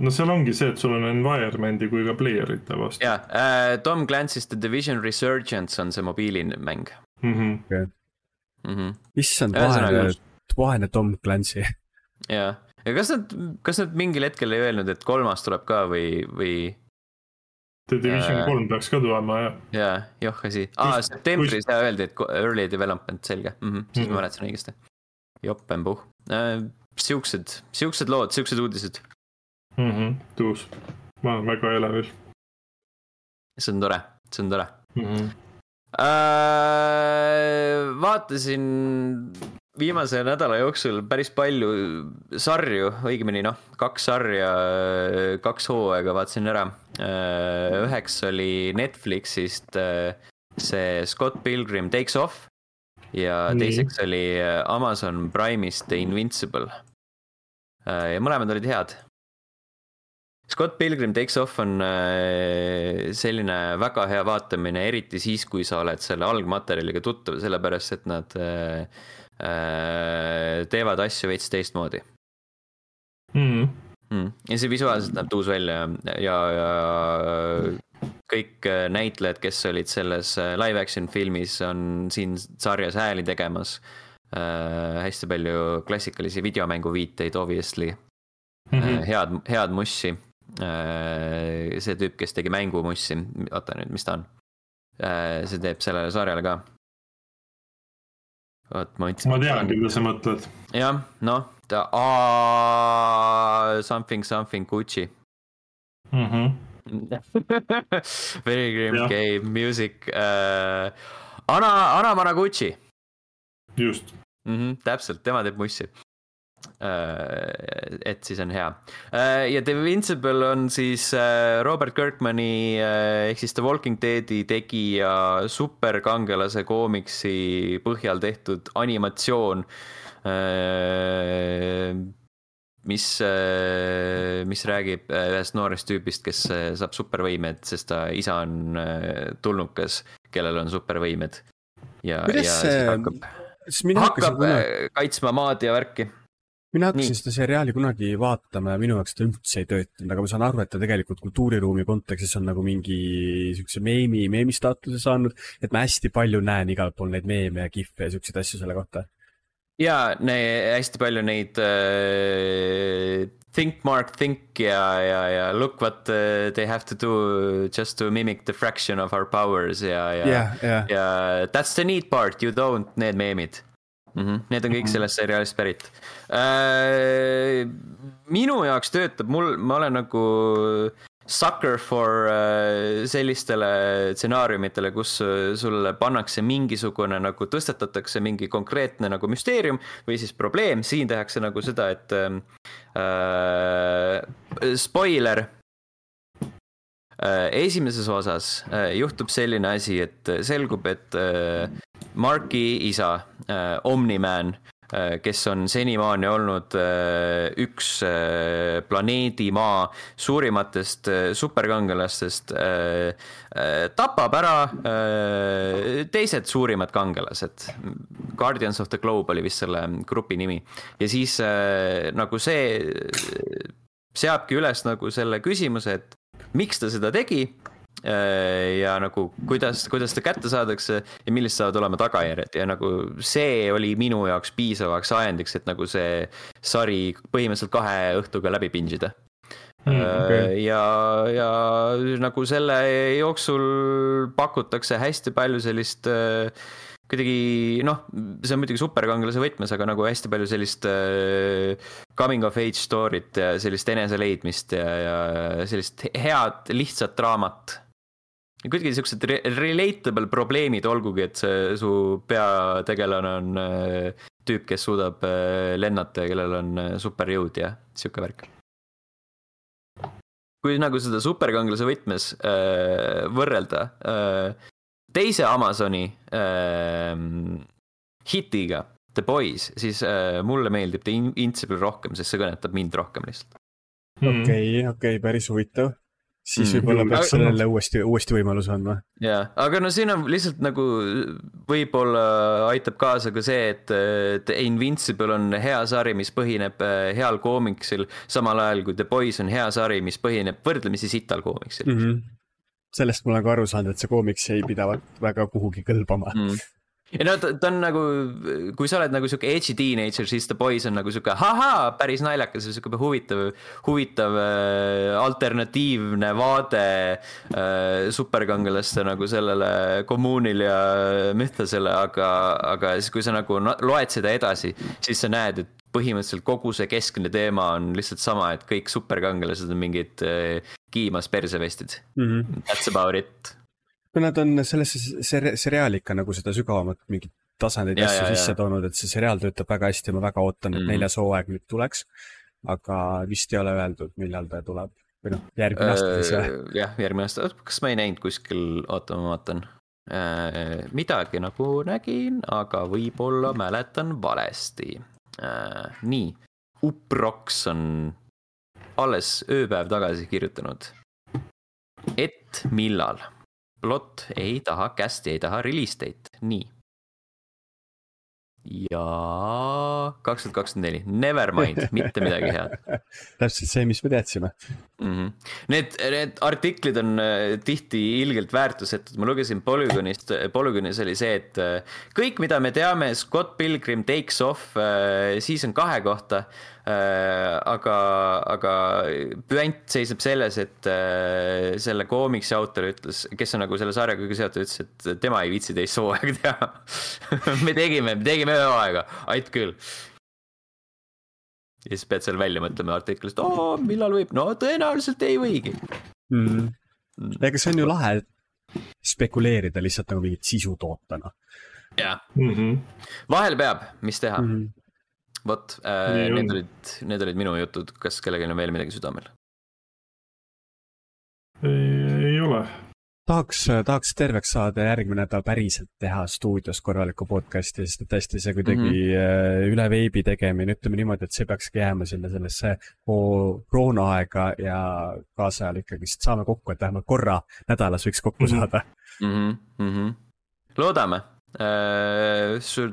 no seal ongi see, et sul on environment'i kui ka player'ite vastu. jaa äh,, Tom Clancy's The Division Resurgence on see mobiilimäng mm. -hmm. Okay. Mm -hmm. issand, vaene, vaene Tom Clancy. jah, ja kas nad, kas nad mingil hetkel ei öelnud, et kolmas tuleb ka või, või The Division kolm peaks ka tulema, jah. jaa, joh asi, aa septembris kus... öeldi, et early development, selge mm, -hmm. siis mm -hmm. ma mäletasin õigesti. jopempuh äh,, siuksed, siuksed lood, siuksed uudised mm. -hmm. tuus, ma olen väga elevil. see on tore, see on tore mm. -hmm. Äh, vaatasin viimase nädala jooksul päris palju sarju, õigemini noh, kaks sarja, kaks hooaega vaatasin ära. üheks oli Netflixist see Scott Pilgrim Takes Off ja Nii. teiseks oli Amazon Prime'ist The Invincible. Ja mõlemad olid head. Scott Pilgrim Takes Off on äh, selline väga hea vaatamine, eriti siis, kui sa oled selle algmaterjaliga tuttav, sellepärast et nad Äh, teevad asju veits teistmoodi mm.. Mm. ja see visuaalselt näeb tuus välja ja, ja kõik näitlejad, kes olid selles äh, live action filmis, on siin sarjas hääli tegemas äh,. hästi palju klassikalisi videomängu viiteid, obviously mm. -hmm. head, head mussi äh,. see tüüp, kes tegi mängumussi, oota nüüd, mis ta on äh,? see teeb sellele sarjale ka vot ma ütlesin. ma tean, keda sa mõtled. jah, noh, ta something something Gucci mm. -hmm. Very grim ja. game music uh,. Ana, Ana Managuchi. just mm. -hmm, täpselt, tema teeb mussi. Et siis on hea. ja The Invincible on siis Robert Kirkmani ehk siis The Walking Deadi tegija superkangelase koomiksi põhjal tehtud animatsioon mis, mis räägib ühest noorest tüübist, kes saab supervõimed, sest ta isa on tulnukas, kellel on supervõimed. ja, ja siis hakkab, hakkab kunagi... kaitsma maad ja värki mina hakkasin seda seriaali kunagi vaatama ja minu jaoks ta üldse ei töötanud, aga ma saan aru, et ta tegelikult kultuuriruumi kontekstis on nagu mingi siukse meemi, meemi staatuse saanud, et ma hästi palju näen igal pool neid meeme ja kihve ja siukseid asju selle kohta. ja hästi palju neid uh, think Mark think ja, ja, ja look what uh, they have to do just to mimic the fraction of our powers ja, ja yeah,, yeah. ja that's the neat part, you don't, need meemid mm. -hmm. Need on kõik mhm. sellest seriaalist pärit äh,. minu jaoks töötab mul, ma olen nagu sucker for äh, sellistele stsenaariumitele, kus äh, sulle pannakse mingisugune nagu tõstatatakse mingi konkreetne nagu müsteerium või siis probleem, siin tehakse nagu seda, et ähm, äh, spoiler esimeses osas äh, juhtub selline asi, et selgub, et äh, Marki isa äh,, Omniman äh,, kes on senimaani olnud äh, üks äh, planeedi Maa suurimatest äh, superkangelastest äh,, äh, tapab ära äh, teised suurimad kangelased. Guardians of the Globe oli vist selle grupi nimi ja siis äh, nagu see seabki üles nagu selle küsimuse, et miks ta seda tegi Äh, ja nagu kuidas, kuidas ta kätte saadakse ja millised saavad olema tagajärjed ja nagu see oli minu jaoks piisavaks ajendiks, et nagu see sari põhimõtteliselt kahe õhtuga läbi binge ida mm,. Okay. ja, ja nagu selle jooksul pakutakse hästi palju sellist äh, kuidagi noh, see on muidugi superkangelase võtmes, aga nagu hästi palju sellist äh, coming of age story't ja sellist eneseleidmist ja, ja sellist head lihtsat draamat kuidagi siuksed relatable probleemid, olgugi et see su peategelane on äh, tüüp, kes suudab äh, lennata ja kellel on äh, superjõud ja sihuke värk. kui nagu seda superkangelase võtmes äh, võrrelda äh, teise Amazoni äh, hitiga, The Boys, siis äh, mulle meeldib The Invincible rohkem, sest see kõnetab mind rohkem lihtsalt. okei, okei, päris huvitav siis mm. võib-olla mm. peaks sellele uuesti, uuesti võimaluse andma. jaa, aga no siin on lihtsalt nagu võib-olla aitab kaasa ka see, et, et Invincible on hea sari, mis põhineb äh, heal koomiksil, samal ajal kui The Boys on hea sari, mis põhineb võrdlemisi sital koomiksil mm. -hmm. Sellest ma olen ka aru saanud, et see koomiks ei pidavat väga kuhugi kõlbama. Mm. Ja no ta, ta on nagu, kui sa oled nagu sihuke edgy teenager, siis The Boys on nagu sihuke ahaa, päris naljakas ja sihuke huvitav, huvitav äh, alternatiivne vaade äh, superkangelaste nagu sellele kommuunile ja müthlasele, aga, aga siis, kui sa nagu loed seda edasi, siis sa näed, et põhimõtteliselt kogu see keskne teema on lihtsalt sama, et kõik superkangelased on mingid äh, kiimas persevestid mm. -hmm. That's about it kui nad on sellesse seri-, seriaali ikka nagu seda sügavamat mingit tasandeid ja asju ja, sisse ja. toonud, et see seriaal töötab väga hästi ja ma väga ootan, et mm. neljas hooaeg nüüd tuleks. aga vist ei ole öeldud, millal ta tuleb või noh, järgmine aasta siis jah? jah, järgmine aasta, kas ma ei näinud kuskil, oota, ma vaatan äh,. midagi nagu nägin, aga võib-olla mäletan valesti äh,. nii, Uprox on alles ööpäev tagasi kirjutanud. et millal plott ei taha cast'i, ei taha release date, nii. Ja kaks tuhat kakskümmend neli, never mind, mitte midagi head täpselt see, mis me teadsime mm. -hmm. Need, need artiklid on äh, tihti ilgelt väärtusetud, ma lugesin Polygonist, Polygonis oli see, et äh, kõik, mida me teame Scott Pilgrim Takes Off äh, season kahe kohta Äh, aga, aga püant seisneb selles, et äh, selle koomiksi autor ütles, kes on nagu selle sarjaga kõige seotud, ütles, et tema ei viitsi teist hooaega teha me tegime, me tegime ühe hooaega, ait küll. ja siis pead seal välja mõtlema artiklist, oo, millal võib, no tõenäoliselt ei võigi mm.. Mm. ega see on ju lahe spekuleerida lihtsalt nagu mingit sisu toota, noh. jah mm -hmm., vahel peab, mis teha mm. -hmm vot äh,, need olid, need olid minu jutud, kas kellelgi on veel midagi südamel? ei, ole tahaks, tahaks terveks saada järgmine nädal päriselt teha stuudios korralikku podcast'i, sest et tõesti see kuidagi mm -hmm. üle veebi tegemine, ütleme niimoodi, et see peakski jääma sinna sellesse koroonaaega ja kaasajal ikkagist saame kokku, et vähemalt korra nädalas võiks kokku mm -hmm. saada mm. -hmm. loodame Äh, sul,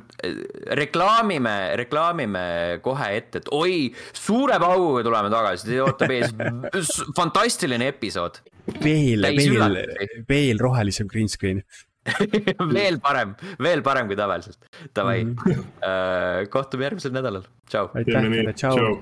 reklaamime, reklaamime kohe ette, et oi, suure pauguga tuleme tagasi, teid ootab ees fantastiline episood. veel, veel, veel rohelisem green screen veel parem, veel parem kui tavaliselt. Davai mm, -hmm. kohtume järgmisel nädalal, tšau. aitäh teile, tšau.